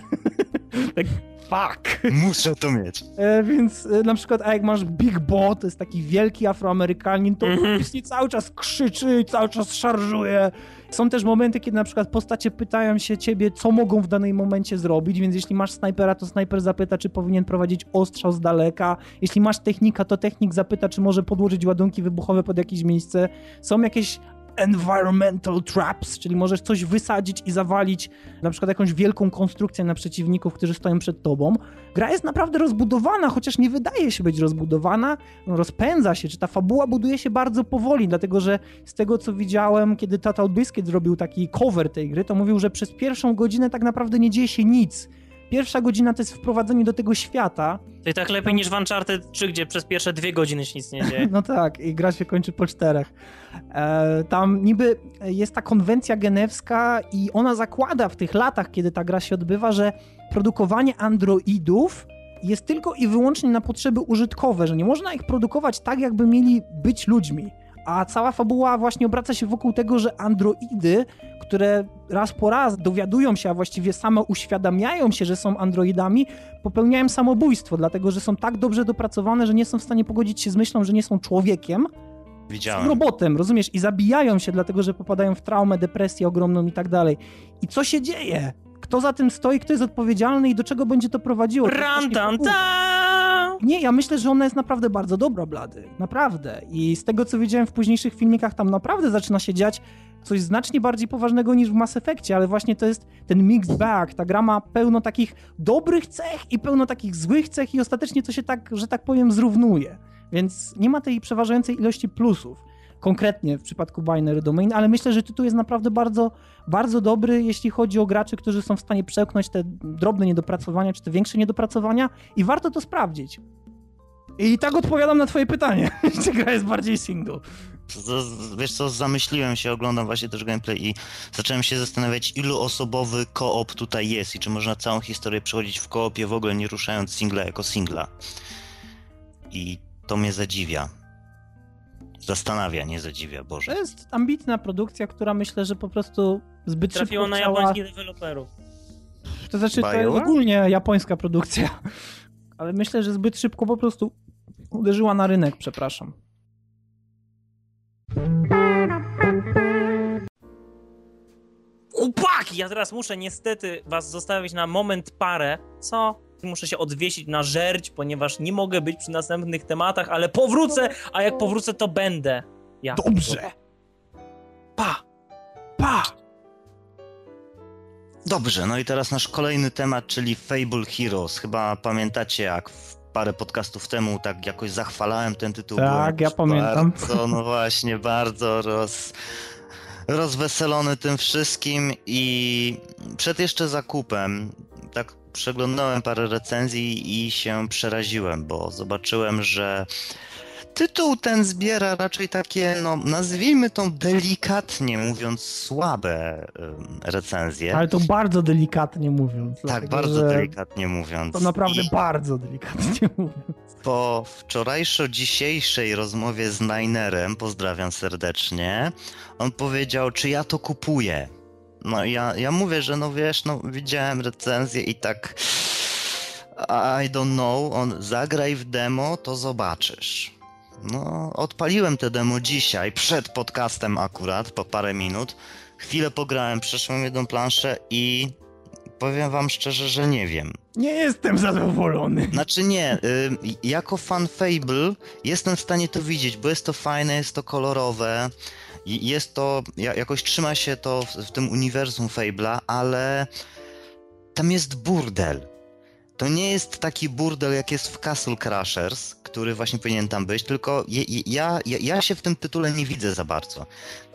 tak, fuck. Muszę to mieć. E, więc e, na przykład, a jak masz Big Bo, to jest taki wielki afroamerykanin, to Mhm. faktycznie cały czas krzyczy, cały czas szarżuje. Są też momenty, kiedy na przykład postacie pytają się ciebie, co mogą w danym momencie zrobić, więc jeśli masz snajpera, to snajper zapyta, czy powinien prowadzić ostrzał z daleka. Jeśli masz technika, to technik zapyta, czy może podłożyć ładunki wybuchowe pod jakieś miejsce. Są jakieś environmental traps, czyli możesz coś wysadzić i zawalić, na przykład jakąś wielką konstrukcję na przeciwników, którzy stoją przed tobą. Gra jest naprawdę rozbudowana, chociaż nie wydaje się być rozbudowana, no, rozpędza się, czy ta fabuła buduje się bardzo powoli, dlatego że z tego co widziałem, kiedy Total Biscuit zrobił taki cover tej gry, to mówił, że przez pierwszą godzinę tak naprawdę nie dzieje się nic. Pierwsza godzina to jest wprowadzenie do tego świata, To i tak lepiej niż w Uncharted 3, gdzie przez pierwsze dwie godziny się nic nie dzieje. no tak, i gra się kończy po czterech. E, tam niby jest ta konwencja genewska i ona zakłada w tych latach, kiedy ta gra się odbywa, że produkowanie androidów jest tylko i wyłącznie na potrzeby użytkowe, że nie można ich produkować tak, jakby mieli być ludźmi. A cała fabuła właśnie obraca się wokół tego, że androidy, które raz po raz dowiadują się, a właściwie same uświadamiają się, że są androidami, popełniają samobójstwo, dlatego że są tak dobrze dopracowane, że nie są w stanie pogodzić się z myślą, że nie są człowiekiem, Widziałem. robotem, rozumiesz? I zabijają się, dlatego że popadają w traumę, depresję ogromną i tak dalej. I co się dzieje? Kto za tym stoi, kto jest odpowiedzialny i do czego będzie to prowadziło? To jest Nie, ja myślę, że ona jest naprawdę bardzo dobra, Blady. Naprawdę. I z tego, co widziałem w późniejszych filmikach, tam naprawdę zaczyna się dziać coś znacznie bardziej poważnego niż w Mass Effectie, ale właśnie to jest ten mixed bag. Ta gra ma pełno takich dobrych cech i pełno takich złych cech i ostatecznie to się tak, że tak powiem, zrównuje. Więc nie ma tej przeważającej ilości plusów. Konkretnie w przypadku Binary Domain, ale myślę, że tytuł jest naprawdę bardzo, bardzo dobry, jeśli chodzi o graczy, którzy są w stanie przełknąć te drobne niedopracowania, czy te większe niedopracowania i warto to sprawdzić. I tak odpowiadam na twoje pytanie, czy gra jest bardziej single. Wiesz co, zamyśliłem się, oglądam właśnie też gameplay i zacząłem się zastanawiać, ilu osobowy koop tutaj jest i czy można całą historię przechodzić w koopie, w ogóle nie ruszając singla jako singla. I to mnie zadziwia. Zastanawia, nie zadziwia, Boże. To jest ambitna produkcja, która myślę, że po prostu zbyt Trafiło szybko na chciała... japońskich deweloperów. To znaczy, to jest ogólnie japońska produkcja. Ale myślę, że zbyt szybko po prostu uderzyła na rynek, przepraszam. Chłopaki, ja teraz muszę niestety was zostawić na moment parę. Co? Muszę się odwiesić na żerć, ponieważ nie mogę być przy następnych tematach, ale powrócę, a jak powrócę, to będę. Ja. Dobrze. Pa! Pa! Dobrze, no i teraz nasz kolejny temat, czyli Fable Heroes. Chyba pamiętacie, jak parę podcastów temu tak jakoś zachwalałem ten tytuł. Tak, ja pamiętam. Bardzo, no właśnie, bardzo roz, rozweselony tym wszystkim i przed jeszcze zakupem tak przeglądałem parę recenzji i się przeraziłem, bo zobaczyłem, że tytuł ten zbiera raczej takie, no nazwijmy to delikatnie mówiąc, słabe recenzje. Ale to bardzo delikatnie mówiąc. Tak, bardzo delikatnie mówiąc. To naprawdę I bardzo delikatnie mówiąc. Po wczorajszo-dzisiejszej rozmowie z Ninerem, pozdrawiam serdecznie, on powiedział, czy ja to kupuję. No ja, ja mówię, że no wiesz, no widziałem recenzję i tak I don't know, on zagraj w demo, to zobaczysz. No, odpaliłem te demo dzisiaj, przed podcastem akurat, po parę minut. Chwilę pograłem, przeszłem jedną planszę i powiem wam szczerze, że nie wiem. Nie jestem zadowolony. Znaczy nie, y, jako fan Fable jestem w stanie to widzieć, bo jest to fajne, jest to kolorowe, jest to, jakoś trzyma się to w, w tym uniwersum Fable'a, ale tam jest burdel. To nie jest taki burdel, jak jest w Castle Crashers, który właśnie powinien tam być, tylko ja, ja, ja się w tym tytule nie widzę za bardzo.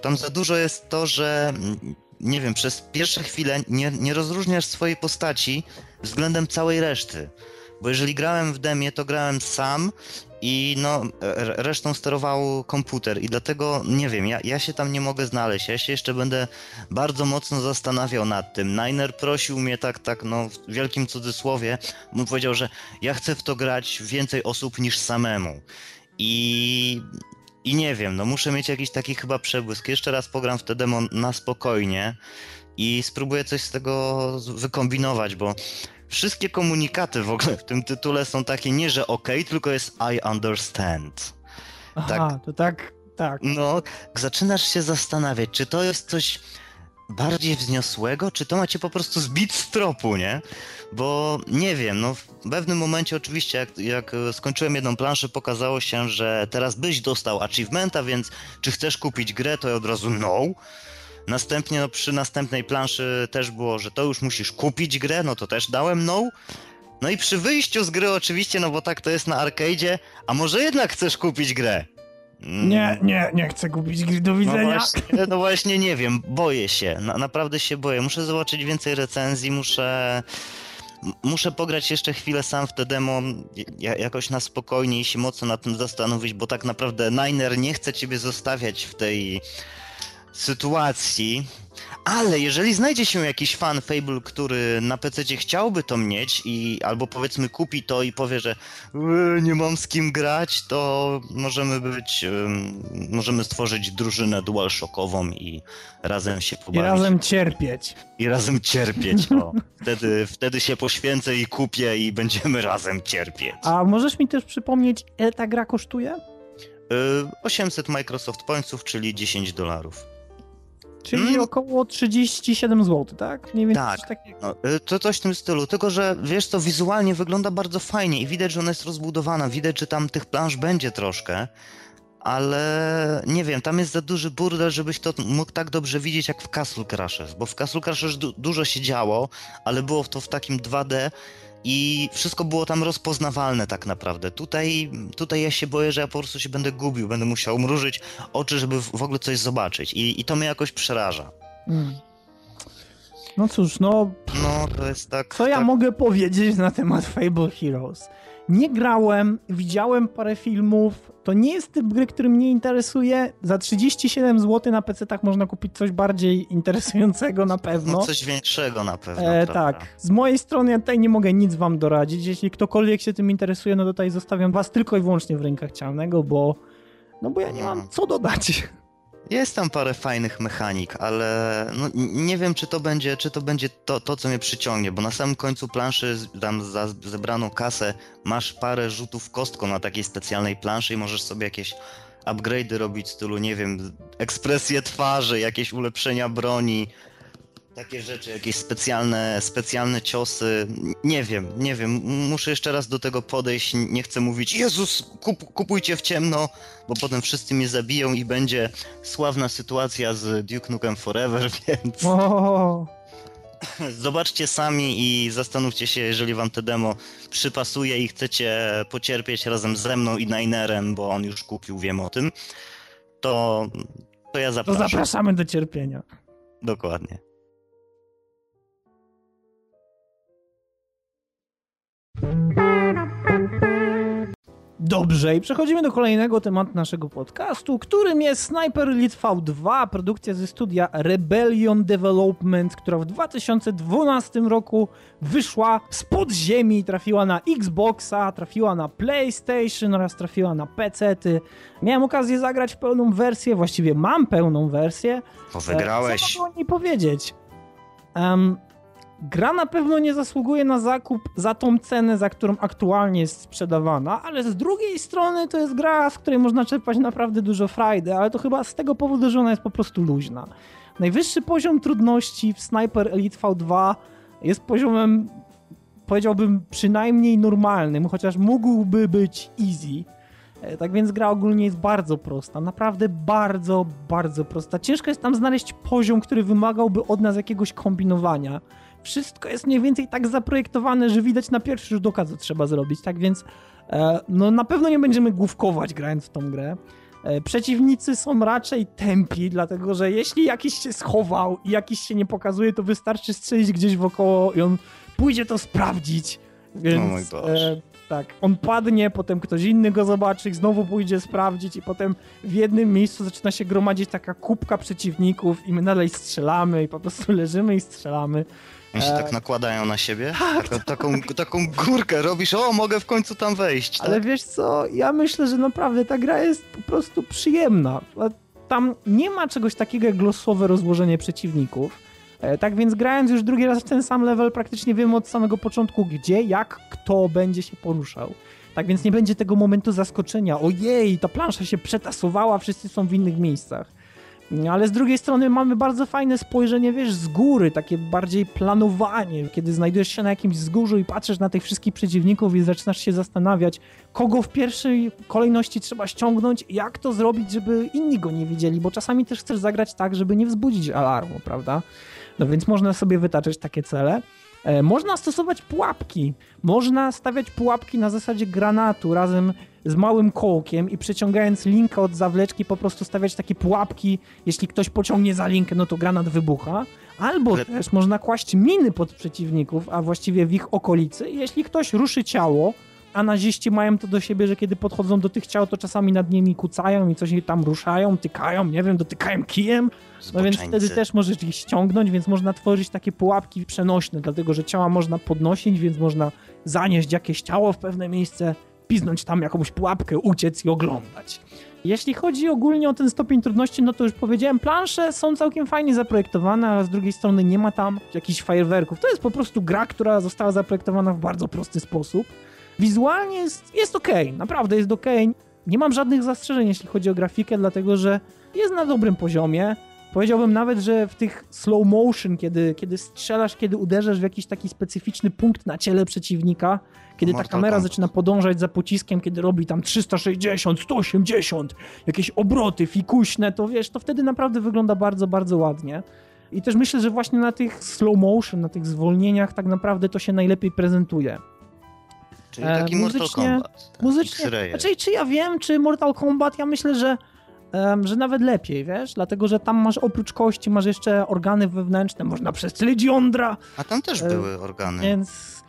Tam za dużo jest to, że mm, nie wiem, przez pierwsze chwile nie, nie rozróżniasz swojej postaci względem całej reszty. Bo jeżeli grałem w demie, to grałem sam i no, resztą sterował komputer i dlatego nie wiem, ja, ja się tam nie mogę znaleźć. Ja się jeszcze będę bardzo mocno zastanawiał nad tym. Niner prosił mnie tak, tak, no, w wielkim cudzysłowie, mu powiedział, że ja chcę w to grać więcej osób niż samemu. I, I nie wiem, no muszę mieć jakiś taki chyba przebłysk. Jeszcze raz pogram w te demo na spokojnie i spróbuję coś z tego wykombinować, bo wszystkie komunikaty w ogóle w tym tytule są takie nie, że ok, tylko jest I understand. Aha, tak, to tak, tak. No, zaczynasz się zastanawiać, czy to jest coś bardziej wzniosłego, czy to macie po prostu zbić z tropu, nie? Bo nie wiem, no w pewnym momencie oczywiście jak, jak skończyłem jedną planszę pokazało się, że teraz byś dostał achievementa, więc czy chcesz kupić grę, to ja od razu no. Następnie no, przy następnej planszy też było, że to już musisz kupić grę, no to też dałem no. No i przy wyjściu z gry oczywiście, no bo tak to jest na arcade'zie, a może jednak chcesz kupić grę? Mm. Nie, nie, nie chcę kupić gry, do no widzenia. No właśnie, no właśnie nie wiem, boję się, na, naprawdę się boję. Muszę zobaczyć więcej recenzji, muszę... Muszę pograć jeszcze chwilę sam w te demo, jakoś na spokojnie i się mocno nad tym zastanowić, bo tak naprawdę Niner nie chce ciebie zostawiać w tej sytuacji, ale jeżeli znajdzie się jakiś fan Fable, który na PC chciałby to mieć i albo powiedzmy kupi to i powie, że e, nie mam z kim grać, to możemy być, możemy stworzyć drużynę DualShockową i razem się pobawić. I razem cierpieć. I razem cierpieć, o. wtedy, wtedy się poświęcę i kupię i będziemy razem cierpieć. A możesz mi też przypomnieć, ile ta gra kosztuje? 800 e, Microsoft Pointsów, czyli 10 dolarów. Czyli hmm? około 37 zł, tak? Nie wiem, tak. No, y, to coś w tym stylu, tylko że wiesz to wizualnie wygląda bardzo fajnie i widać, że ona jest rozbudowana, widać, że tam tych planż będzie troszkę, ale nie wiem, tam jest za duży burdel, żebyś to mógł tak dobrze widzieć jak w Castle Crashers, bo w Castle Crashers du dużo się działo, ale było to w takim 2D i wszystko było tam rozpoznawalne tak naprawdę. Tutaj, tutaj ja się boję, że ja po prostu się będę gubił, będę musiał mrużyć oczy, żeby w ogóle coś zobaczyć i, i to mnie jakoś przeraża. Hmm. No cóż, no... No, to jest tak... Co ja tak... mogę powiedzieć na temat Fable Heroes? Nie grałem, widziałem parę filmów. To nie jest typ gry, który mnie interesuje. Za 37 zł na PC tak można kupić coś bardziej interesującego na pewno. No coś większego na pewno. E, tak. Z mojej strony ja tutaj nie mogę nic wam doradzić. Jeśli ktokolwiek się tym interesuje, no tutaj zostawiam was tylko i wyłącznie w rękach cialnego, bo no bo ja nie mam co dodać. Jest tam parę fajnych mechanik, ale no, nie wiem, czy to będzie, czy to, będzie to, to, co mnie przyciągnie, bo na samym końcu planszy, tam za zebraną kasę, masz parę rzutów kostką na takiej specjalnej planszy i możesz sobie jakieś upgrade'y robić w stylu, nie wiem, ekspresję twarzy, jakieś ulepszenia broni, takie rzeczy, jakieś specjalne, specjalne ciosy. Nie wiem, nie wiem. Muszę jeszcze raz do tego podejść. Nie chcę mówić, Jezus, kup, kupujcie w ciemno, bo potem wszyscy mnie zabiją i będzie sławna sytuacja z Duke Nukem Forever, więc. O, Zobaczcie sami i zastanówcie się, jeżeli wam te demo przypasuje i chcecie pocierpieć razem ze mną i Ninerem, bo on już kupił, wiem o tym, to, to ja to zapraszam. zapraszamy do cierpienia. Dokładnie. Dobrze, i przechodzimy do kolejnego tematu naszego podcastu, którym jest Sniper Elite V2, produkcja ze studia Rebellion Development, która w 2012 roku wyszła z podziemi i trafiła na Xboxa, trafiła na PlayStation oraz trafiła na PC-ty. Miałem okazję zagrać pełną wersję, właściwie mam pełną wersję. Bo wygrałeś. Co mogę o niej powiedzieć? Em, gra na pewno nie zasługuje na zakup za tą cenę, za którą aktualnie jest sprzedawana, ale z drugiej strony to jest gra, z której można czerpać naprawdę dużo frajdy, ale to chyba z tego powodu, że ona jest po prostu luźna. Najwyższy poziom trudności w Sniper Elite V2 jest poziomem, powiedziałbym, przynajmniej normalnym, chociaż mógłby być easy. E, Tak więc gra ogólnie jest bardzo prosta, naprawdę bardzo, bardzo prosta. Ciężko jest tam znaleźć poziom, który wymagałby od nas jakiegoś kombinowania. Wszystko jest mniej więcej tak zaprojektowane, że widać na pierwszy rzut oka, co trzeba zrobić. Tak więc e, no na pewno nie będziemy główkować grając w tą grę. E, Przeciwnicy są raczej tępi, dlatego że jeśli jakiś się schował i jakiś się nie pokazuje, to wystarczy strzelić gdzieś wokoło i on pójdzie to sprawdzić. Więc, O mój Boże. e, tak, on padnie, potem ktoś inny go zobaczy, znowu pójdzie sprawdzić i potem w jednym miejscu zaczyna się gromadzić taka kubka przeciwników i my dalej strzelamy i po prostu leżymy i strzelamy. Oni się E, tak nakładają na siebie? Taką, taką, taką górkę robisz, o, mogę w końcu tam wejść. Tak? Ale wiesz co, ja myślę, że naprawdę ta gra jest po prostu przyjemna. Tam nie ma czegoś takiego jak losowe rozłożenie przeciwników. E, Tak więc grając już drugi raz w ten sam level, praktycznie wiemy od samego początku, gdzie, jak, kto będzie się poruszał. Tak więc nie będzie tego momentu zaskoczenia. Ojej, ta plansza się przetasowała, wszyscy są w innych miejscach. Ale z drugiej strony mamy bardzo fajne spojrzenie, wiesz, z góry, takie bardziej planowanie, kiedy znajdujesz się na jakimś wzgórzu i patrzysz na tych wszystkich przeciwników i zaczynasz się zastanawiać, kogo w pierwszej kolejności trzeba ściągnąć, jak to zrobić, żeby inni go nie widzieli, bo czasami też chcesz zagrać tak, żeby nie wzbudzić alarmu, prawda? No więc można sobie wytaczać takie cele. E, Można stosować pułapki. Można stawiać pułapki na zasadzie granatu razem z małym kołkiem i przeciągając linkę od zawleczki po prostu stawiać takie pułapki. Jeśli ktoś pociągnie za linkę, no to granat wybucha. Albo Ale- też można kłaść miny pod przeciwników, a właściwie w ich okolicy. Jeśli ktoś ruszy ciało, a naziści mają to do siebie, że kiedy podchodzą do tych ciał, to czasami nad nimi kucają i coś tam ruszają, tykają, nie wiem, dotykają kijem. No więc wtedy też możesz ich ściągnąć, więc można tworzyć takie pułapki przenośne, dlatego że ciała można podnosić, więc można zanieść jakieś ciało w pewne miejsce, piznąć tam jakąś pułapkę, uciec i oglądać. Jeśli chodzi ogólnie o ten stopień trudności, no to już powiedziałem, plansze są całkiem fajnie zaprojektowane, ale z drugiej strony nie ma tam jakichś fajerwerków. To jest po prostu gra, która została zaprojektowana w bardzo prosty sposób. Wizualnie jest, jest ok, naprawdę jest ok. Nie mam żadnych zastrzeżeń, jeśli chodzi o grafikę, dlatego że jest na dobrym poziomie. Powiedziałbym nawet, że w tych slow motion, kiedy, kiedy strzelasz, kiedy uderzasz w jakiś taki specyficzny punkt na ciele przeciwnika, kiedy ta Mortal kamera Kombat. zaczyna podążać za pociskiem, kiedy robi tam 360, 180, jakieś obroty fikuśne, to wiesz, to wtedy naprawdę wygląda bardzo, bardzo ładnie. I też myślę, że właśnie na tych slow motion, na tych zwolnieniach tak naprawdę to się najlepiej prezentuje. Czyli e, taki Mortal muzycznie- Kombat. tak, Muzycznie, znaczy czy ja wiem, czy Mortal Kombat, ja myślę, że, że nawet lepiej, wiesz, dlatego, że tam masz oprócz kości, masz jeszcze organy wewnętrzne, można przestrzelić jądra, A tam też e, były organy. więc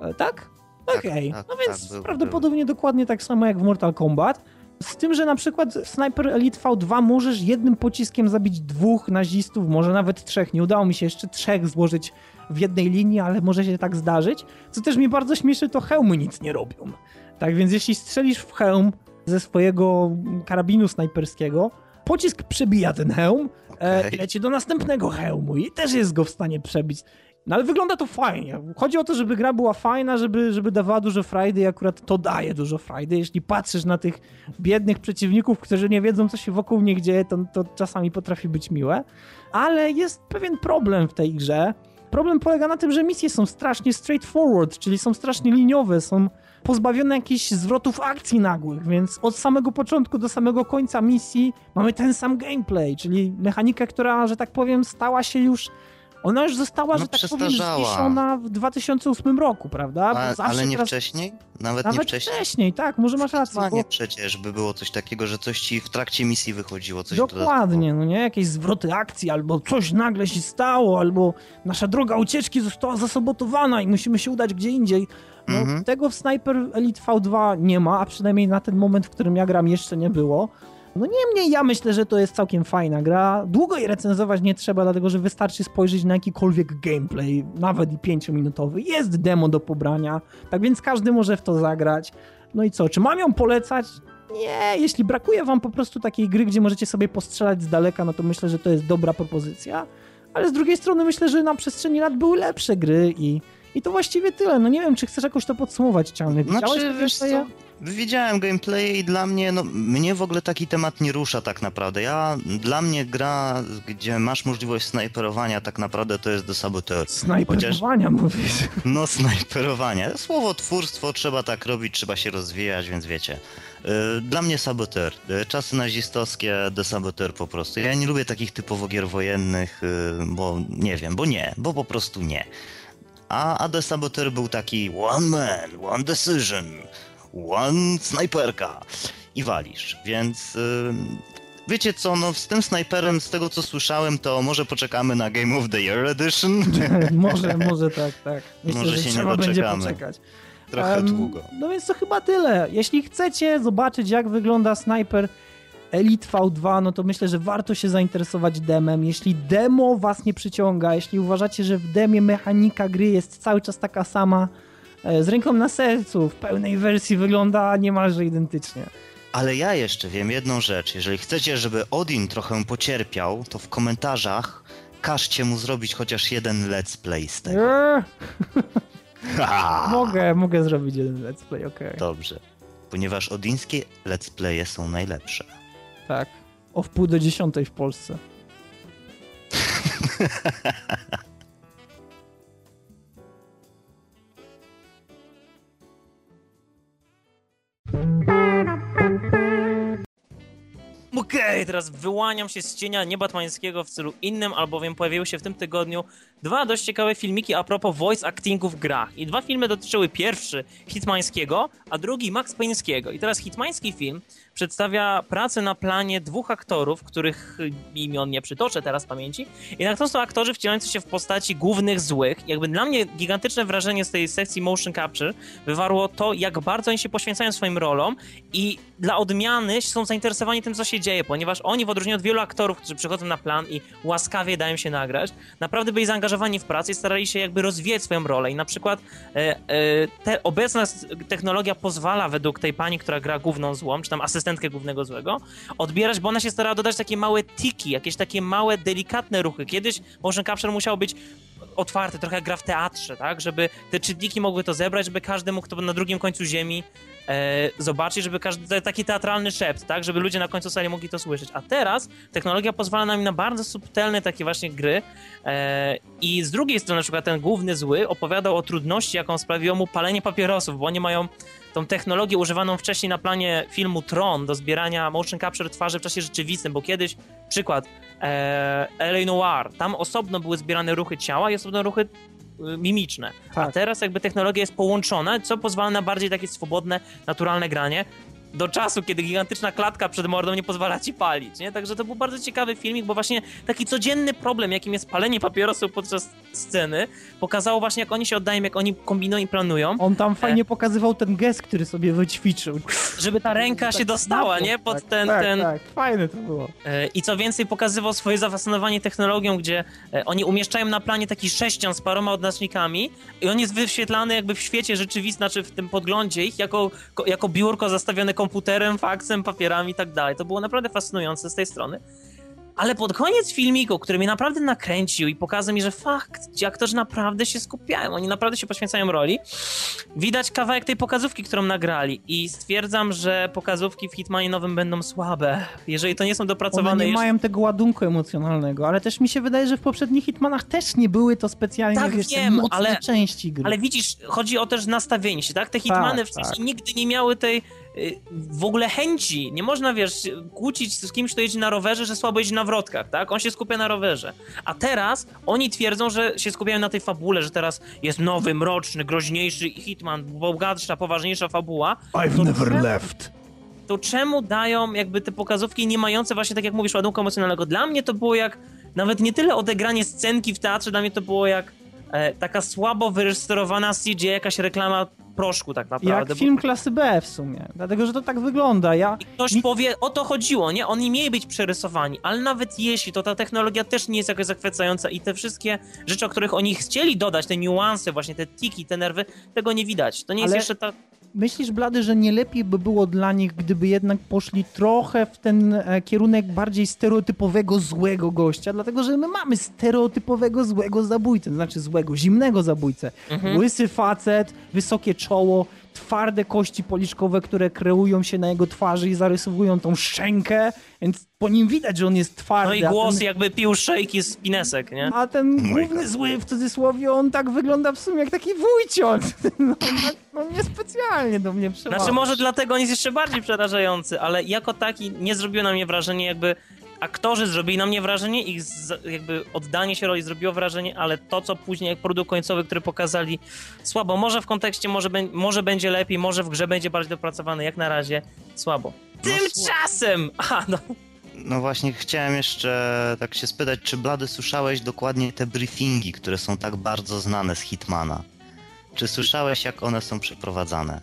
e, tak? Tak, Okej, tak, no tak, więc były, prawdopodobnie dokładnie tak samo jak w Mortal Kombat. Z tym, że na przykład w Sniper Elite V2 możesz jednym pociskiem zabić dwóch nazistów, może nawet trzech. Nie udało mi się jeszcze trzech złożyć w jednej linii, ale może się tak zdarzyć. Co też mnie bardzo śmieszy, to hełmy nic nie robią. Tak więc jeśli strzelisz w hełm ze swojego karabinu snajperskiego, pocisk przebija ten hełm e, Okej. i leci do następnego hełmu i też jest go w stanie przebić. No ale wygląda to fajnie. Chodzi o to, żeby gra była fajna, żeby, żeby dawała dużo frajdy i akurat to daje dużo frajdy. Jeśli patrzysz na tych biednych przeciwników, którzy nie wiedzą, co się wokół nich dzieje, to, to czasami potrafi być miłe. Ale jest pewien problem w tej grze. Problem polega na tym, że misje są strasznie straightforward, czyli są strasznie liniowe, są pozbawione jakichś zwrotów akcji nagłych, więc od samego początku do samego końca misji mamy ten sam gameplay, czyli mechanika, która, że tak powiem, stała się już. Ona już została, No, że tak powiem, zniesiona w 2008 roku, prawda? A, ale nie teraz- wcześniej? Nawet, nie Nawet wcześniej? wcześniej, tak, może masz rację. Bo... przecież by było coś takiego, że coś ci w trakcie misji wychodziło, coś Dokładnie, no nie? Jakieś zwroty akcji, albo coś nagle się stało, albo nasza droga ucieczki została zasabotowana i musimy się udać gdzie indziej. No, Mhm. Tego w Sniper Elite V2 nie ma, a przynajmniej na ten moment, w którym ja gram, jeszcze nie było. No niemniej ja myślę, że to jest całkiem fajna gra. Długo jej recenzować nie trzeba, dlatego że wystarczy spojrzeć na jakikolwiek gameplay, nawet i pięciominutowy. Jest demo do pobrania, tak więc każdy może w to zagrać. No i co, czy mam ją polecać? Nie, jeśli brakuje wam po prostu takiej gry, gdzie możecie sobie postrzelać z daleka, no to myślę, że to jest dobra propozycja. Ale z drugiej strony myślę, że na przestrzeni lat były lepsze gry i, i to właściwie tyle. No nie wiem, czy chcesz jakoś to podsumować, Cialny. Widziałeś Znaczy, wiesz co, widziałem gameplay i dla mnie, no mnie w ogóle taki temat nie rusza tak naprawdę. Ja, dla mnie gra, gdzie masz możliwość snajperowania tak naprawdę to jest do saboteur. Snajperowania mówisz. No snajperowanie. Słowotwórstwo, trzeba tak robić, trzeba się rozwijać, więc wiecie. Yy, Dla mnie saboteur. Yy, Czasy nazistowskie, de saboteur po prostu. Ja nie lubię takich typowo gier wojennych, yy, bo nie wiem, bo nie, bo po prostu nie. A, a de saboteur był taki one man, one decision, one snajperka i walisz, więc... Yy, Wiecie co, no z tym snajperem, z tego co słyszałem, to może poczekamy na Game of the Year Edition. może, może tak, tak. Myślę, Może że się nie doczekamy. Trochę Em, długo. No więc to chyba tyle. Jeśli chcecie zobaczyć, jak wygląda Sniper Elite V2, no to myślę, że warto się zainteresować demem. Jeśli demo was nie przyciąga, jeśli uważacie, że w demie mechanika gry jest cały czas taka sama, e, z ręką na sercu, w pełnej wersji wygląda niemalże identycznie. Ale ja jeszcze wiem jedną rzecz. Jeżeli chcecie, żeby Odin trochę pocierpiał, to w komentarzach każcie mu zrobić chociaż jeden let's play z tego. Eee, mogę, mogę zrobić jeden let's play, okej. Dobrze. Ponieważ odińskie let's playe są najlepsze. Tak. O wpół do dziesiątej w Polsce. Okej, teraz wyłaniam się z cienia niebatmańskiego w celu innym, albowiem pojawiły się w tym tygodniu dwa dość ciekawe filmiki a propos voice actingu w grach. I dwa filmy dotyczyły pierwszy Hitmańskiego, a drugi Max Payne'skiego. I teraz Hitmański film przedstawia pracę na planie dwóch aktorów, których imion nie przytoczę teraz pamięci. Jednak to są aktorzy wcielający się w postaci głównych złych. Jakby dla mnie gigantyczne wrażenie z tej sekcji motion capture wywarło to, jak bardzo oni się poświęcają swoim rolom i dla odmiany są zainteresowani tym, co się dzieje, ponieważ oni w odróżnieniu od wielu aktorów, którzy przychodzą na plan i łaskawie dają się nagrać, naprawdę byli zaangażowani w pracę i starali się jakby rozwijać swoją rolę. I na przykład e, e, te, obecna technologia pozwala według tej pani, która gra główną złą, czy tam asystentkę głównego złego, odbierać, bo ona się starała dodać takie małe tiki, jakieś takie małe, delikatne ruchy. Kiedyś motion capture musiał być otwarty, trochę jak gra w teatrze, tak? Żeby te czytniki mogły to zebrać, żeby każdy mógł to na drugim końcu ziemi e, zobaczyć, żeby każdy, taki teatralny szept, tak? Żeby ludzie na końcu sali mogli to słyszeć. A teraz technologia pozwala nam na bardzo subtelne takie właśnie gry e, i z drugiej strony na przykład ten główny zły opowiadał o trudności, jaką sprawiło mu palenie papierosów, bo oni mają tą technologię używaną wcześniej na planie filmu Tron do zbierania motion capture twarzy w czasie rzeczywistym, bo kiedyś, przykład, e, L.A. Noir, tam osobno były zbierane ruchy ciała i osobno ruchy y, mimiczne. A Tak. teraz jakby technologia jest połączona, co pozwala na bardziej takie swobodne, naturalne granie do czasu, kiedy gigantyczna klatka przed mordą nie pozwala ci palić, nie? Także to był bardzo ciekawy filmik, bo właśnie taki codzienny problem, jakim jest palenie papierosów podczas sceny, pokazało właśnie, jak oni się oddają, jak oni kombinują i planują, On tam fajnie pokazywał ten gest, który sobie wyćwiczył. żeby ta ręka się dostała, nie? Pod tak, ten, tak, ten, Tak, fajne to było. E, I co więcej, pokazywał swoje zafascynowanie technologią, gdzie e, oni umieszczają na planie taki sześcian z paroma odnośnikami i on jest wyświetlany jakby w świecie rzeczywistym, znaczy w tym podglądzie ich, jako, ko- jako biurko zastawione komputerem, faksem, papierami i tak dalej. To było naprawdę fascynujące z tej strony. Ale pod koniec filmiku, który mnie naprawdę nakręcił i pokazał mi, że fakt, ci aktorzy naprawdę się skupiają, oni naprawdę się poświęcają roli, widać kawałek tej pokazówki, którą nagrali i stwierdzam, że pokazówki w Hitmanie nowym będą słabe. Jeżeli to nie są dopracowane... One nie jeszcze... mają tego ładunku emocjonalnego, ale też mi się wydaje, że w poprzednich Hitmanach też nie były to specjalnie, Tak, wiesz, wiem, mocne ale- części gry. Ale widzisz, chodzi o też nastawienie się, tak? Te Hitmany Tak, wcześniej tak. nigdy nie miały tej w ogóle chęci. Nie można, wiesz, kłócić z kimś, kto jeździ na rowerze, że słabo jeździ na wrotkach, tak? On się skupia na rowerze. A teraz oni twierdzą, że się skupiają na tej fabule, że teraz jest nowy, mroczny, groźniejszy Hitman, bogatsza, poważniejsza fabuła. I've to never czemu- left. To czemu dają jakby te pokazówki nie mające właśnie, tak jak mówisz, ładunku emocjonalnego? Dla mnie to było jak nawet nie tyle odegranie scenki w teatrze, dla mnie to było jak e, taka słabo wyreżyserowana CGI, jakaś reklama proszku tak naprawdę. Jak bo- film klasy B w sumie, dlatego, że to tak wygląda. Ja... I ktoś powie, o to chodziło, nie? Oni mieli być przerysowani, ale nawet jeśli, to ta technologia też nie jest jakoś zachwycająca i te wszystkie rzeczy, o których oni chcieli dodać, te niuanse, właśnie te tiki, te nerwy, tego nie widać. To nie jest Ale- jeszcze ta... Myślisz, Blady, że nie lepiej by było dla nich, gdyby jednak poszli trochę w ten e, kierunek bardziej stereotypowego złego gościa, dlatego że my mamy stereotypowego złego zabójcę, to znaczy złego, zimnego zabójcę. Mhm. Łysy facet, wysokie czoło, twarde kości policzkowe, które kreują się na jego twarzy i zarysowują tą szczękę, więc po nim widać, że on jest twardy. No i głos ten- jakby pił szejki z pinesek, nie? A ten my główny zły w cudzysłowie, on tak wygląda w sumie jak taki wujciot. No, tak, no niespecjalnie do mnie przemawia. Znaczy może dlatego on jest jeszcze bardziej przerażający, ale jako taki nie zrobiło na mnie wrażenie jakby aktorzy zrobili na mnie wrażenie, ich jakby oddanie się roli zrobiło wrażenie, ale to co później jak produkt końcowy, który pokazali słabo. Może w kontekście, może, bę- może będzie lepiej, może w grze będzie bardziej dopracowane, jak na razie słabo. Tymczasem! Aha, no. No właśnie, chciałem jeszcze tak się spytać, czy Blady słyszałeś dokładnie te briefingi, które są tak bardzo znane z Hitmana? Czy słyszałeś, jak one są przeprowadzane?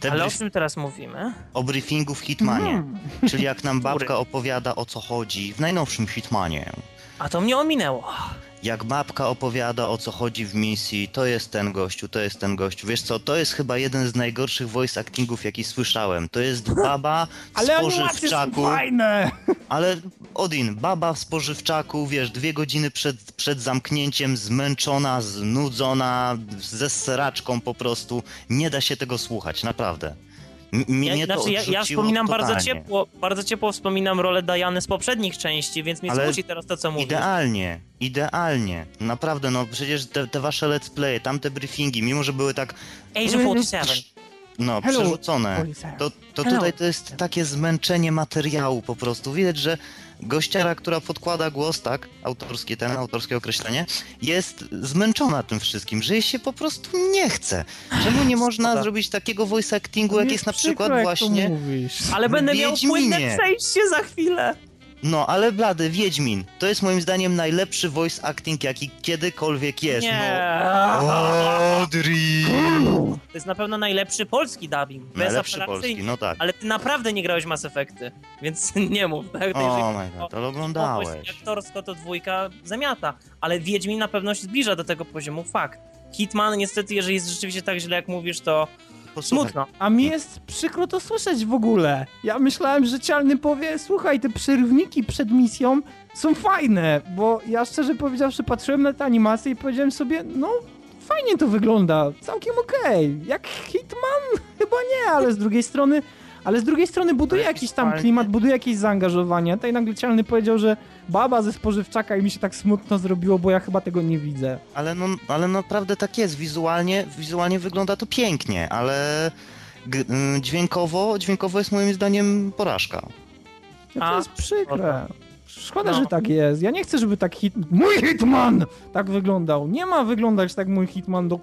Te Ale o czym teraz mówimy? o briefingu w Hitmanie, Mhm. czyli jak nam babka opowiada o co chodzi w najnowszym Hitmanie. A to mnie ominęło. Jak babka opowiada o co chodzi w misji, to jest ten gościu, to jest ten gościu. Wiesz co, to jest chyba jeden z najgorszych voice actingów, jaki słyszałem. To jest baba w Ale spożywczaku. fajne! Ale Odin, baba w spożywczaku, wiesz, dwie godziny przed, przed zamknięciem, zmęczona, znudzona, ze seraczką po prostu. Nie da się tego słuchać, naprawdę. M- mnie Ja, to znaczy, ja, ja wspominam bardzo totalnie. ciepło, bardzo ciepło wspominam rolę Diany z poprzednich części, więc mnie Ale smuci teraz to, co mówisz. Idealnie, idealnie. Naprawdę, no przecież te, te wasze let's play, tamte briefingi, mimo że były tak, Age of 47. no, Hello, przerzucone, to, to Hello. tutaj to jest takie zmęczenie materiału po prostu. Widać, że gościara, która podkłada głos, tak, autorskie, ten, autorskie określenie, jest zmęczona tym wszystkim, że jej się po prostu nie chce. Czemu nie można Szkoda. zrobić takiego voice actingu, jak jest na przykład jak właśnie... Ale będę miał płynne przejście za chwilę. No, ale blady, Wiedźmin, to jest moim zdaniem najlepszy voice acting, jaki kiedykolwiek jest. Nie. No. Odri! To jest na pewno najlepszy polski dubbing. Najlepszy polski, no tak. Ale ty naprawdę nie grałeś Mass Effecty, więc nie mów. Tak? O jeżeli- my god, ale oglądałeś. Aktorsko to dwójka zamiata, ale Wiedźmin na pewno się zbliża do tego poziomu, fakt. Hitman niestety, jeżeli jest rzeczywiście tak źle jak mówisz, to Posłuchaj, smutno. A mi jest przykro to słyszeć w ogóle. Ja myślałem, że Cialny powie, słuchaj, te przerywniki przed misją są fajne, bo ja szczerze powiedziawszy patrzyłem na te animacje i powiedziałem sobie, no fajnie to wygląda, całkiem okej. Jak Hitman? Chyba nie, ale z drugiej strony, ale z drugiej strony buduje jakiś tam klimat, buduje jakieś zaangażowanie. Tutaj nagle Cialny powiedział, że baba ze spożywczaka i mi się tak smutno zrobiło, bo ja chyba tego nie widzę. Ale, no, ale naprawdę tak jest, wizualnie, wizualnie wygląda to pięknie, ale g- y, dźwiękowo, dźwiękowo jest moim zdaniem porażka. No A, to jest przykre. Szkoda, No. że tak jest. Ja nie chcę, żeby tak hit... Mój Hitman tak wyglądał. Nie ma wyglądać tak mój Hitman do...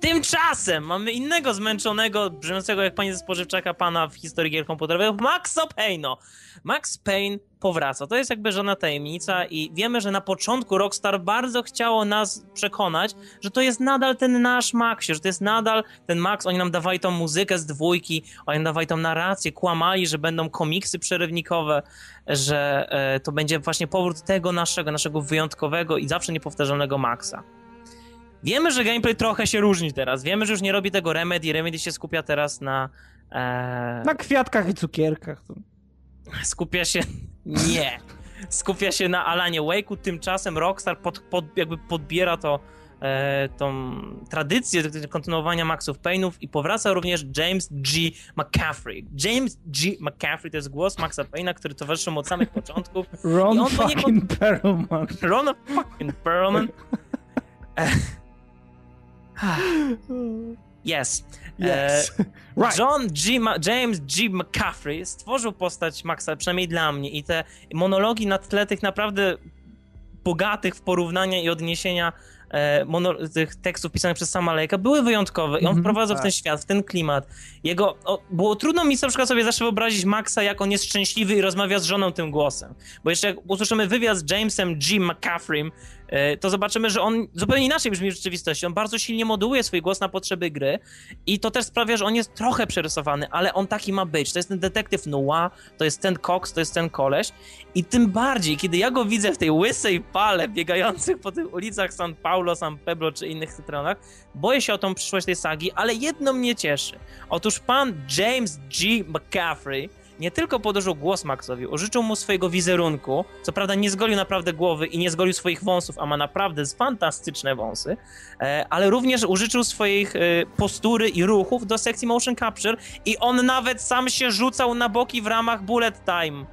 Tymczasem mamy innego zmęczonego, brzmiącego jak pani ze spożywczaka pana w historii gier komputerowych, Maxa Payne'a. Max Payne powraca. To jest jakby żona tajemnica i wiemy, że na początku Rockstar bardzo chciało nas przekonać, że to jest nadal ten nasz Maxie, że to jest nadal ten Max. Oni nam dawali tą muzykę z dwójki, oni dawali tą narrację, kłamali, że będą komiksy przerywnikowe, że e, to będzie właśnie powrót tego naszego, naszego wyjątkowego i zawsze niepowtarzalnego Maxa. Wiemy, że gameplay trochę się różni teraz. Wiemy, że już nie robi tego Remedy. Remedy się skupia teraz na. E... Na kwiatkach i cukierkach. Skupia się. Nie. Skupia się na Alanie Wake'u. Tymczasem Rockstar pod, pod, jakby podbiera to e, tą tradycję kontynuowania Maxów Payne'ów i powraca również James G. McCaffrey. James G. McCaffrey to jest głos Maxa Payne'a, który towarzyszył mu od samych początków. Ron fucking nie... Perlman. Ron fucking Perlman. yes. Yes. E, right. John G. Ma James G. McCaffrey stworzył postać Maxa, przynajmniej dla mnie, i te monologi na tle tych naprawdę bogatych w porównania i odniesienia e, tych tekstów pisanych przez sama Lejka były wyjątkowe i on mm -hmm, wprowadzał tak. w ten świat, w ten klimat. Jego, o, było trudno mi na przykład sobie zawsze wyobrazić Maxa, jak on jest szczęśliwy i rozmawia z żoną tym głosem. Bo jeszcze jak usłyszymy wywiad z Jamesem G. McCaffreym, E, to zobaczymy, że on zupełnie inaczej brzmi w rzeczywistości. On bardzo silnie moduluje swój głos na potrzeby gry i to też sprawia, że on jest trochę przerysowany, ale on taki ma być. To jest ten detektyw noir, to jest ten Cox, to jest ten koleś i tym bardziej, kiedy ja go widzę w tej łysej pale biegających po tych ulicach San Paulo, San Peblo czy innych stronach, boję się o tą przyszłość tej sagi, ale jedno mnie cieszy. Otóż pan James G. McCaffrey nie tylko podłożył głos Maxowi, użyczył mu swojego wizerunku, co prawda nie zgolił naprawdę głowy i nie zgolił swoich wąsów, a ma naprawdę fantastyczne wąsy, e, ale również użyczył swoich e, postury i ruchów do sekcji motion capture i on nawet sam się rzucał na boki w ramach bullet time.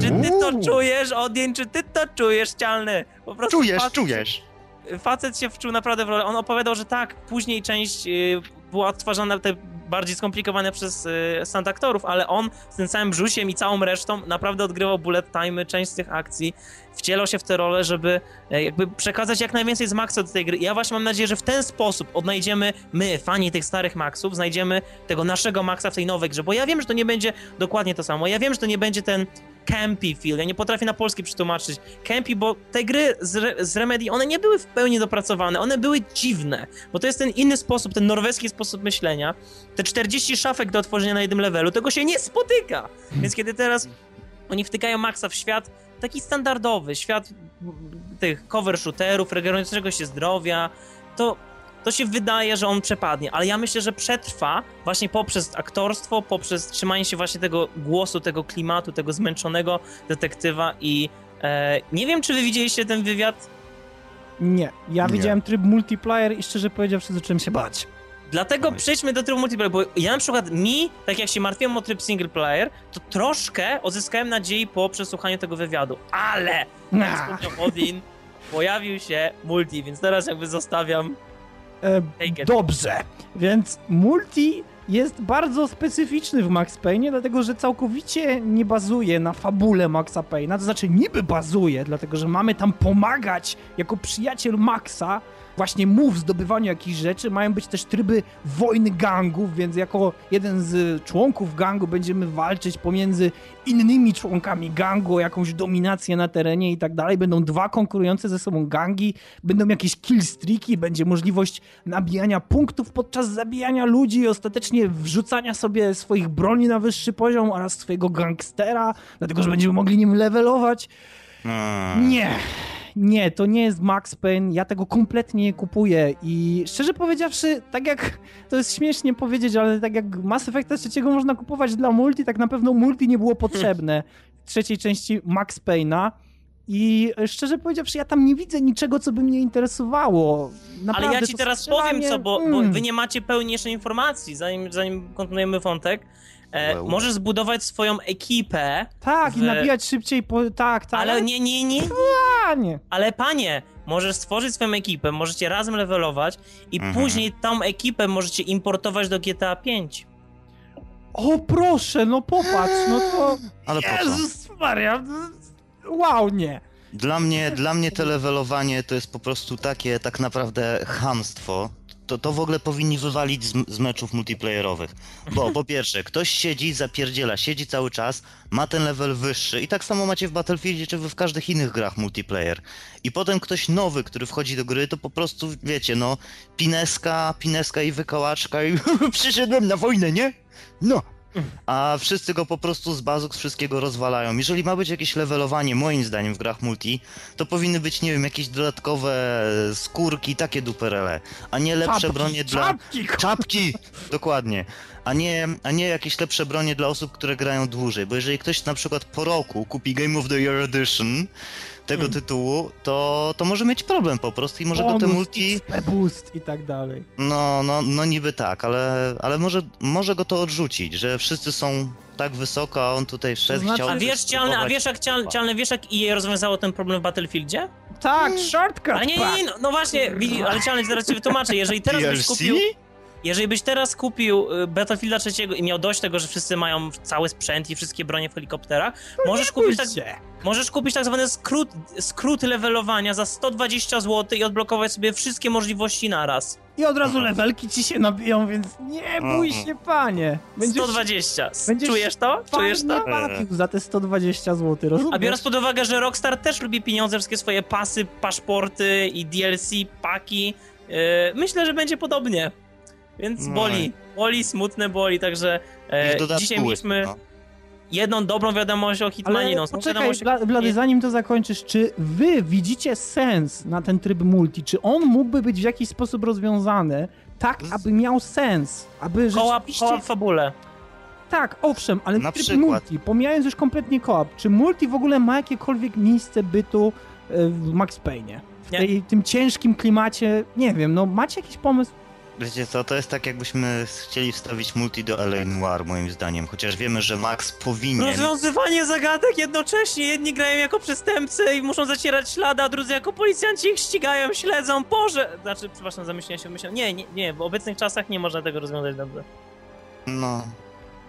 Czy ty to czujesz, Odin? Czy ty to czujesz, Cialny? Po prostu czujesz, facet, czujesz. Facet się wczuł naprawdę w rolę. On opowiadał, że tak, później część y, była odtwarzana, te bardziej skomplikowane przez y, stand aktorów, ale on z tym całym brzusiem i całą resztą naprawdę odgrywał bullet time, część z tych akcji, wcielał się w tę rolę, żeby e, jakby przekazać jak najwięcej z Maxa do tej gry. Ja właśnie mam nadzieję, że w ten sposób odnajdziemy, my, fani tych starych Maxów, znajdziemy tego naszego Maxa w tej nowej grze, bo ja wiem, że to nie będzie dokładnie to samo, ja wiem, że to nie będzie ten campy feel. Ja nie potrafię na polski przetłumaczyć campy, bo te gry z, z Remedy, one nie były w pełni dopracowane, one były dziwne, bo to jest ten inny sposób, ten norweski sposób myślenia. Te 40 szafek do otworzenia na jednym levelu, tego się nie spotyka. Więc kiedy teraz oni wtykają Maxa w świat taki standardowy, świat tych cover shooterów, regenerującego się zdrowia, to to się wydaje, że on przepadnie, ale ja myślę, że przetrwa właśnie poprzez aktorstwo, poprzez trzymanie się właśnie tego głosu, tego klimatu, tego zmęczonego detektywa i e, nie wiem, czy wy widzieliście ten wywiad? Nie, ja nie. widziałem tryb multiplayer i szczerze powiedziawszy zacząłem się bać. Dlatego przejdźmy do trybu multiplayer, bo ja na przykład mi, tak jak się martwiłem o tryb single player, to troszkę odzyskałem nadziei po przesłuchaniu tego wywiadu, ale wspomniał Odin, pojawił się multi, więc teraz jakby zostawiam Dobrze, więc multi jest bardzo specyficzny w Max Payne, dlatego że całkowicie nie bazuje na fabule Maxa Payne'a, to znaczy niby bazuje, dlatego że mamy tam pomagać jako przyjaciel Maxa, właśnie mu w zdobywaniu jakichś rzeczy. Mają być też tryby wojny gangów, więc jako jeden z członków gangu będziemy walczyć pomiędzy innymi członkami gangu o jakąś dominację na terenie i tak dalej. Będą dwa konkurujące ze sobą gangi, będą jakieś killstreaki, będzie możliwość nabijania punktów podczas zabijania ludzi i ostatecznie wrzucania sobie swoich broni na wyższy poziom oraz swojego gangstera, dlatego że będziemy mogli nim levelować. Nie nie, to nie jest Max Payne, ja tego kompletnie nie kupuję i szczerze powiedziawszy, tak jak, to jest śmiesznie powiedzieć, ale tak jak Mass Effecta trzeciego można kupować dla multi, tak na pewno multi nie było potrzebne w trzeciej części Max Payne'a. I szczerze powiedziawszy, ja tam nie widzę niczego, co by mnie interesowało. Naprawdę, Ale ja ci teraz powiem co, bo, bo, wy nie macie pełniejszej informacji, zanim, zanim kontynuujemy wątek. E, możesz zbudować swoją ekipę. Tak, w... i nabijać szybciej po... Tak, tak. Ale nie, nie, nie. nie. Ale panie, możesz stworzyć swoją ekipę, możecie razem levelować i mhm. później tą ekipę możecie importować do GTA 5. O proszę, no popatrz, no to... Ale po Jezus Maria, wow, nie. Dla mnie, dla mnie to levelowanie to jest po prostu takie tak naprawdę hamstwo, to, to w ogóle powinni wywalić z, z, meczów multiplayerowych. Bo po pierwsze, ktoś siedzi, zapierdziela, siedzi cały czas, ma ten level wyższy i tak samo macie w Battlefieldzie czy w każdych innych grach multiplayer. I potem ktoś nowy, który wchodzi do gry, to po prostu, wiecie, no, pineska, pineska i wykołaczka i przyszedłem na wojnę, nie? No, a wszyscy go po prostu z bazuk z wszystkiego rozwalają. Jeżeli ma być jakieś levelowanie, moim zdaniem, w grach multi, to powinny być, nie wiem, jakieś dodatkowe skórki, takie duperele, a nie lepsze Czapki, bronie dla... czapki, Czapki! Dokładnie. A nie, a nie jakieś lepsze bronie dla osób, które grają dłużej. Bo jeżeli ktoś na przykład po roku kupi Game of the Year Edition tego Hmm. tytułu, to, to może mieć problem po prostu i może go te bonus, multi... XP boost i tak dalej. No, no, no niby tak, ale, ale może, może go to odrzucić, że wszyscy są tak wysoko, a on tutaj szedł, znaczy- chciał... A wiesz, cialne, a wiesz jak, cial, cialne, wiesz jak EA rozwiązało ten problem w Battlefieldzie? Tak, shortcut Ale nie, nie, nie, no, no właśnie, widzi- ale cialne, zaraz ci wytłumaczę, jeżeli teraz byś DLC? kupił... Jeżeli byś teraz kupił y, Battlefielda trzeciego i miał dość tego, że wszyscy mają cały sprzęt i wszystkie bronie w helikopterach, możesz kupić, tak, możesz kupić tak zwany skrót, skrót levelowania za 120 zł i odblokować sobie wszystkie możliwości naraz. I od razu Aha. levelki ci się nabiją, więc nie bój Aha. się, panie. 120. będziesz Czujesz to? Czujesz to? bawił za te 120 zł, rozumiesz? A biorąc pod uwagę, że Rockstar też lubi pieniądze, wszystkie swoje pasy, paszporty i DLC, paki, yy, myślę, że będzie podobnie. Więc No. boli, boli, smutne boli, także e, dzisiaj mieliśmy no. jedną dobrą wiadomość o Hitmanie, no, poczekaj, wiadomości... Bla- Blady, zanim to zakończysz, czy wy widzicie sens na ten tryb multi? Czy on mógłby być w jakiś sposób rozwiązany tak, aby miał sens? Aby Koła, rzeczywiście... koła w fabule. Tak, owszem, ale Na tryb przykład. multi, pomijając już kompletnie koop, czy multi w ogóle ma jakiekolwiek miejsce bytu e, w Max Payne? W tej, tym ciężkim klimacie, nie wiem, no macie jakiś pomysł? Wiecie co, to jest tak jakbyśmy chcieli wstawić multi do LA Noir moim zdaniem, chociaż wiemy, że Max powinien... Rozwiązywanie zagadek jednocześnie. Jedni grają jako przestępcy i muszą zacierać ślady, a drudzy jako policjanci ich ścigają, śledzą. Boże! Znaczy, przepraszam, zamyśliłem się, myślałem. Nie, nie, nie, w obecnych czasach nie można tego rozwiązać dobrze. No,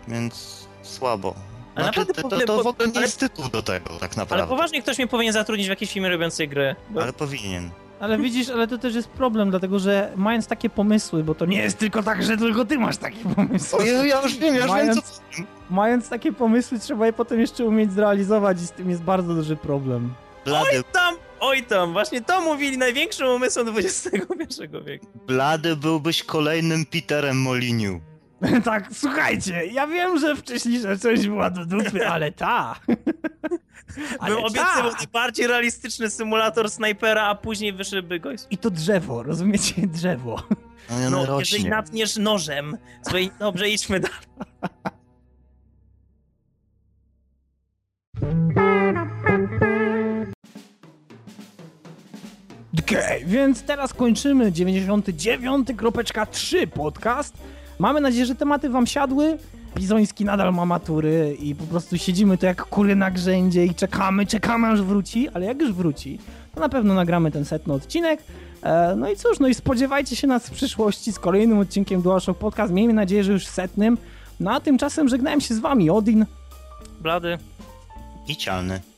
więc słabo. Ale Znaczy, naprawdę to, to, to w ogóle nie ale- jest tytuł do tego, tak Ale naprawdę. poważnie ktoś mnie powinien zatrudnić w jakiejś firmie robiącej gry. Bo... Ale powinien. Ale widzisz, ale to też jest problem, dlatego że mając takie pomysły, bo to nie jest tylko tak, że tylko ty masz takie pomysły. Ojej, ja już wiem, ja już wiem, co... Mając, mając takie pomysły, trzeba je potem jeszcze umieć zrealizować i z tym jest bardzo duży problem. Blady, Tam, oj tam, właśnie to mówili największym umysłem XXI wieku. blady byłbyś kolejnym Peterem Moliniu. tak, słuchajcie, ja wiem, że wcześniejsza część była do dupy, ale ta. ale Bym obiecywał najbardziej realistyczny symulator snajpera, a później wyszedłby gość. I to drzewo, rozumiecie? Drzewo. No, No, jeżeli rośnie. natniesz nożem. Słuchaj, dobrze, idźmy dalej. Okej, więc teraz kończymy 99.3 podcast. Mamy nadzieję, że tematy wam siadły. Bizoński nadal ma matury i po prostu siedzimy tu jak kury na grzędzie i czekamy, czekamy aż wróci, ale jak już wróci, to na pewno nagramy ten setny odcinek. E, no i cóż, no i spodziewajcie się nas w przyszłości z kolejnym odcinkiem DualShock Podcast. Miejmy nadzieję, że już setnym. No a tymczasem żegnałem się z wami, Odin. Blady. I cialny.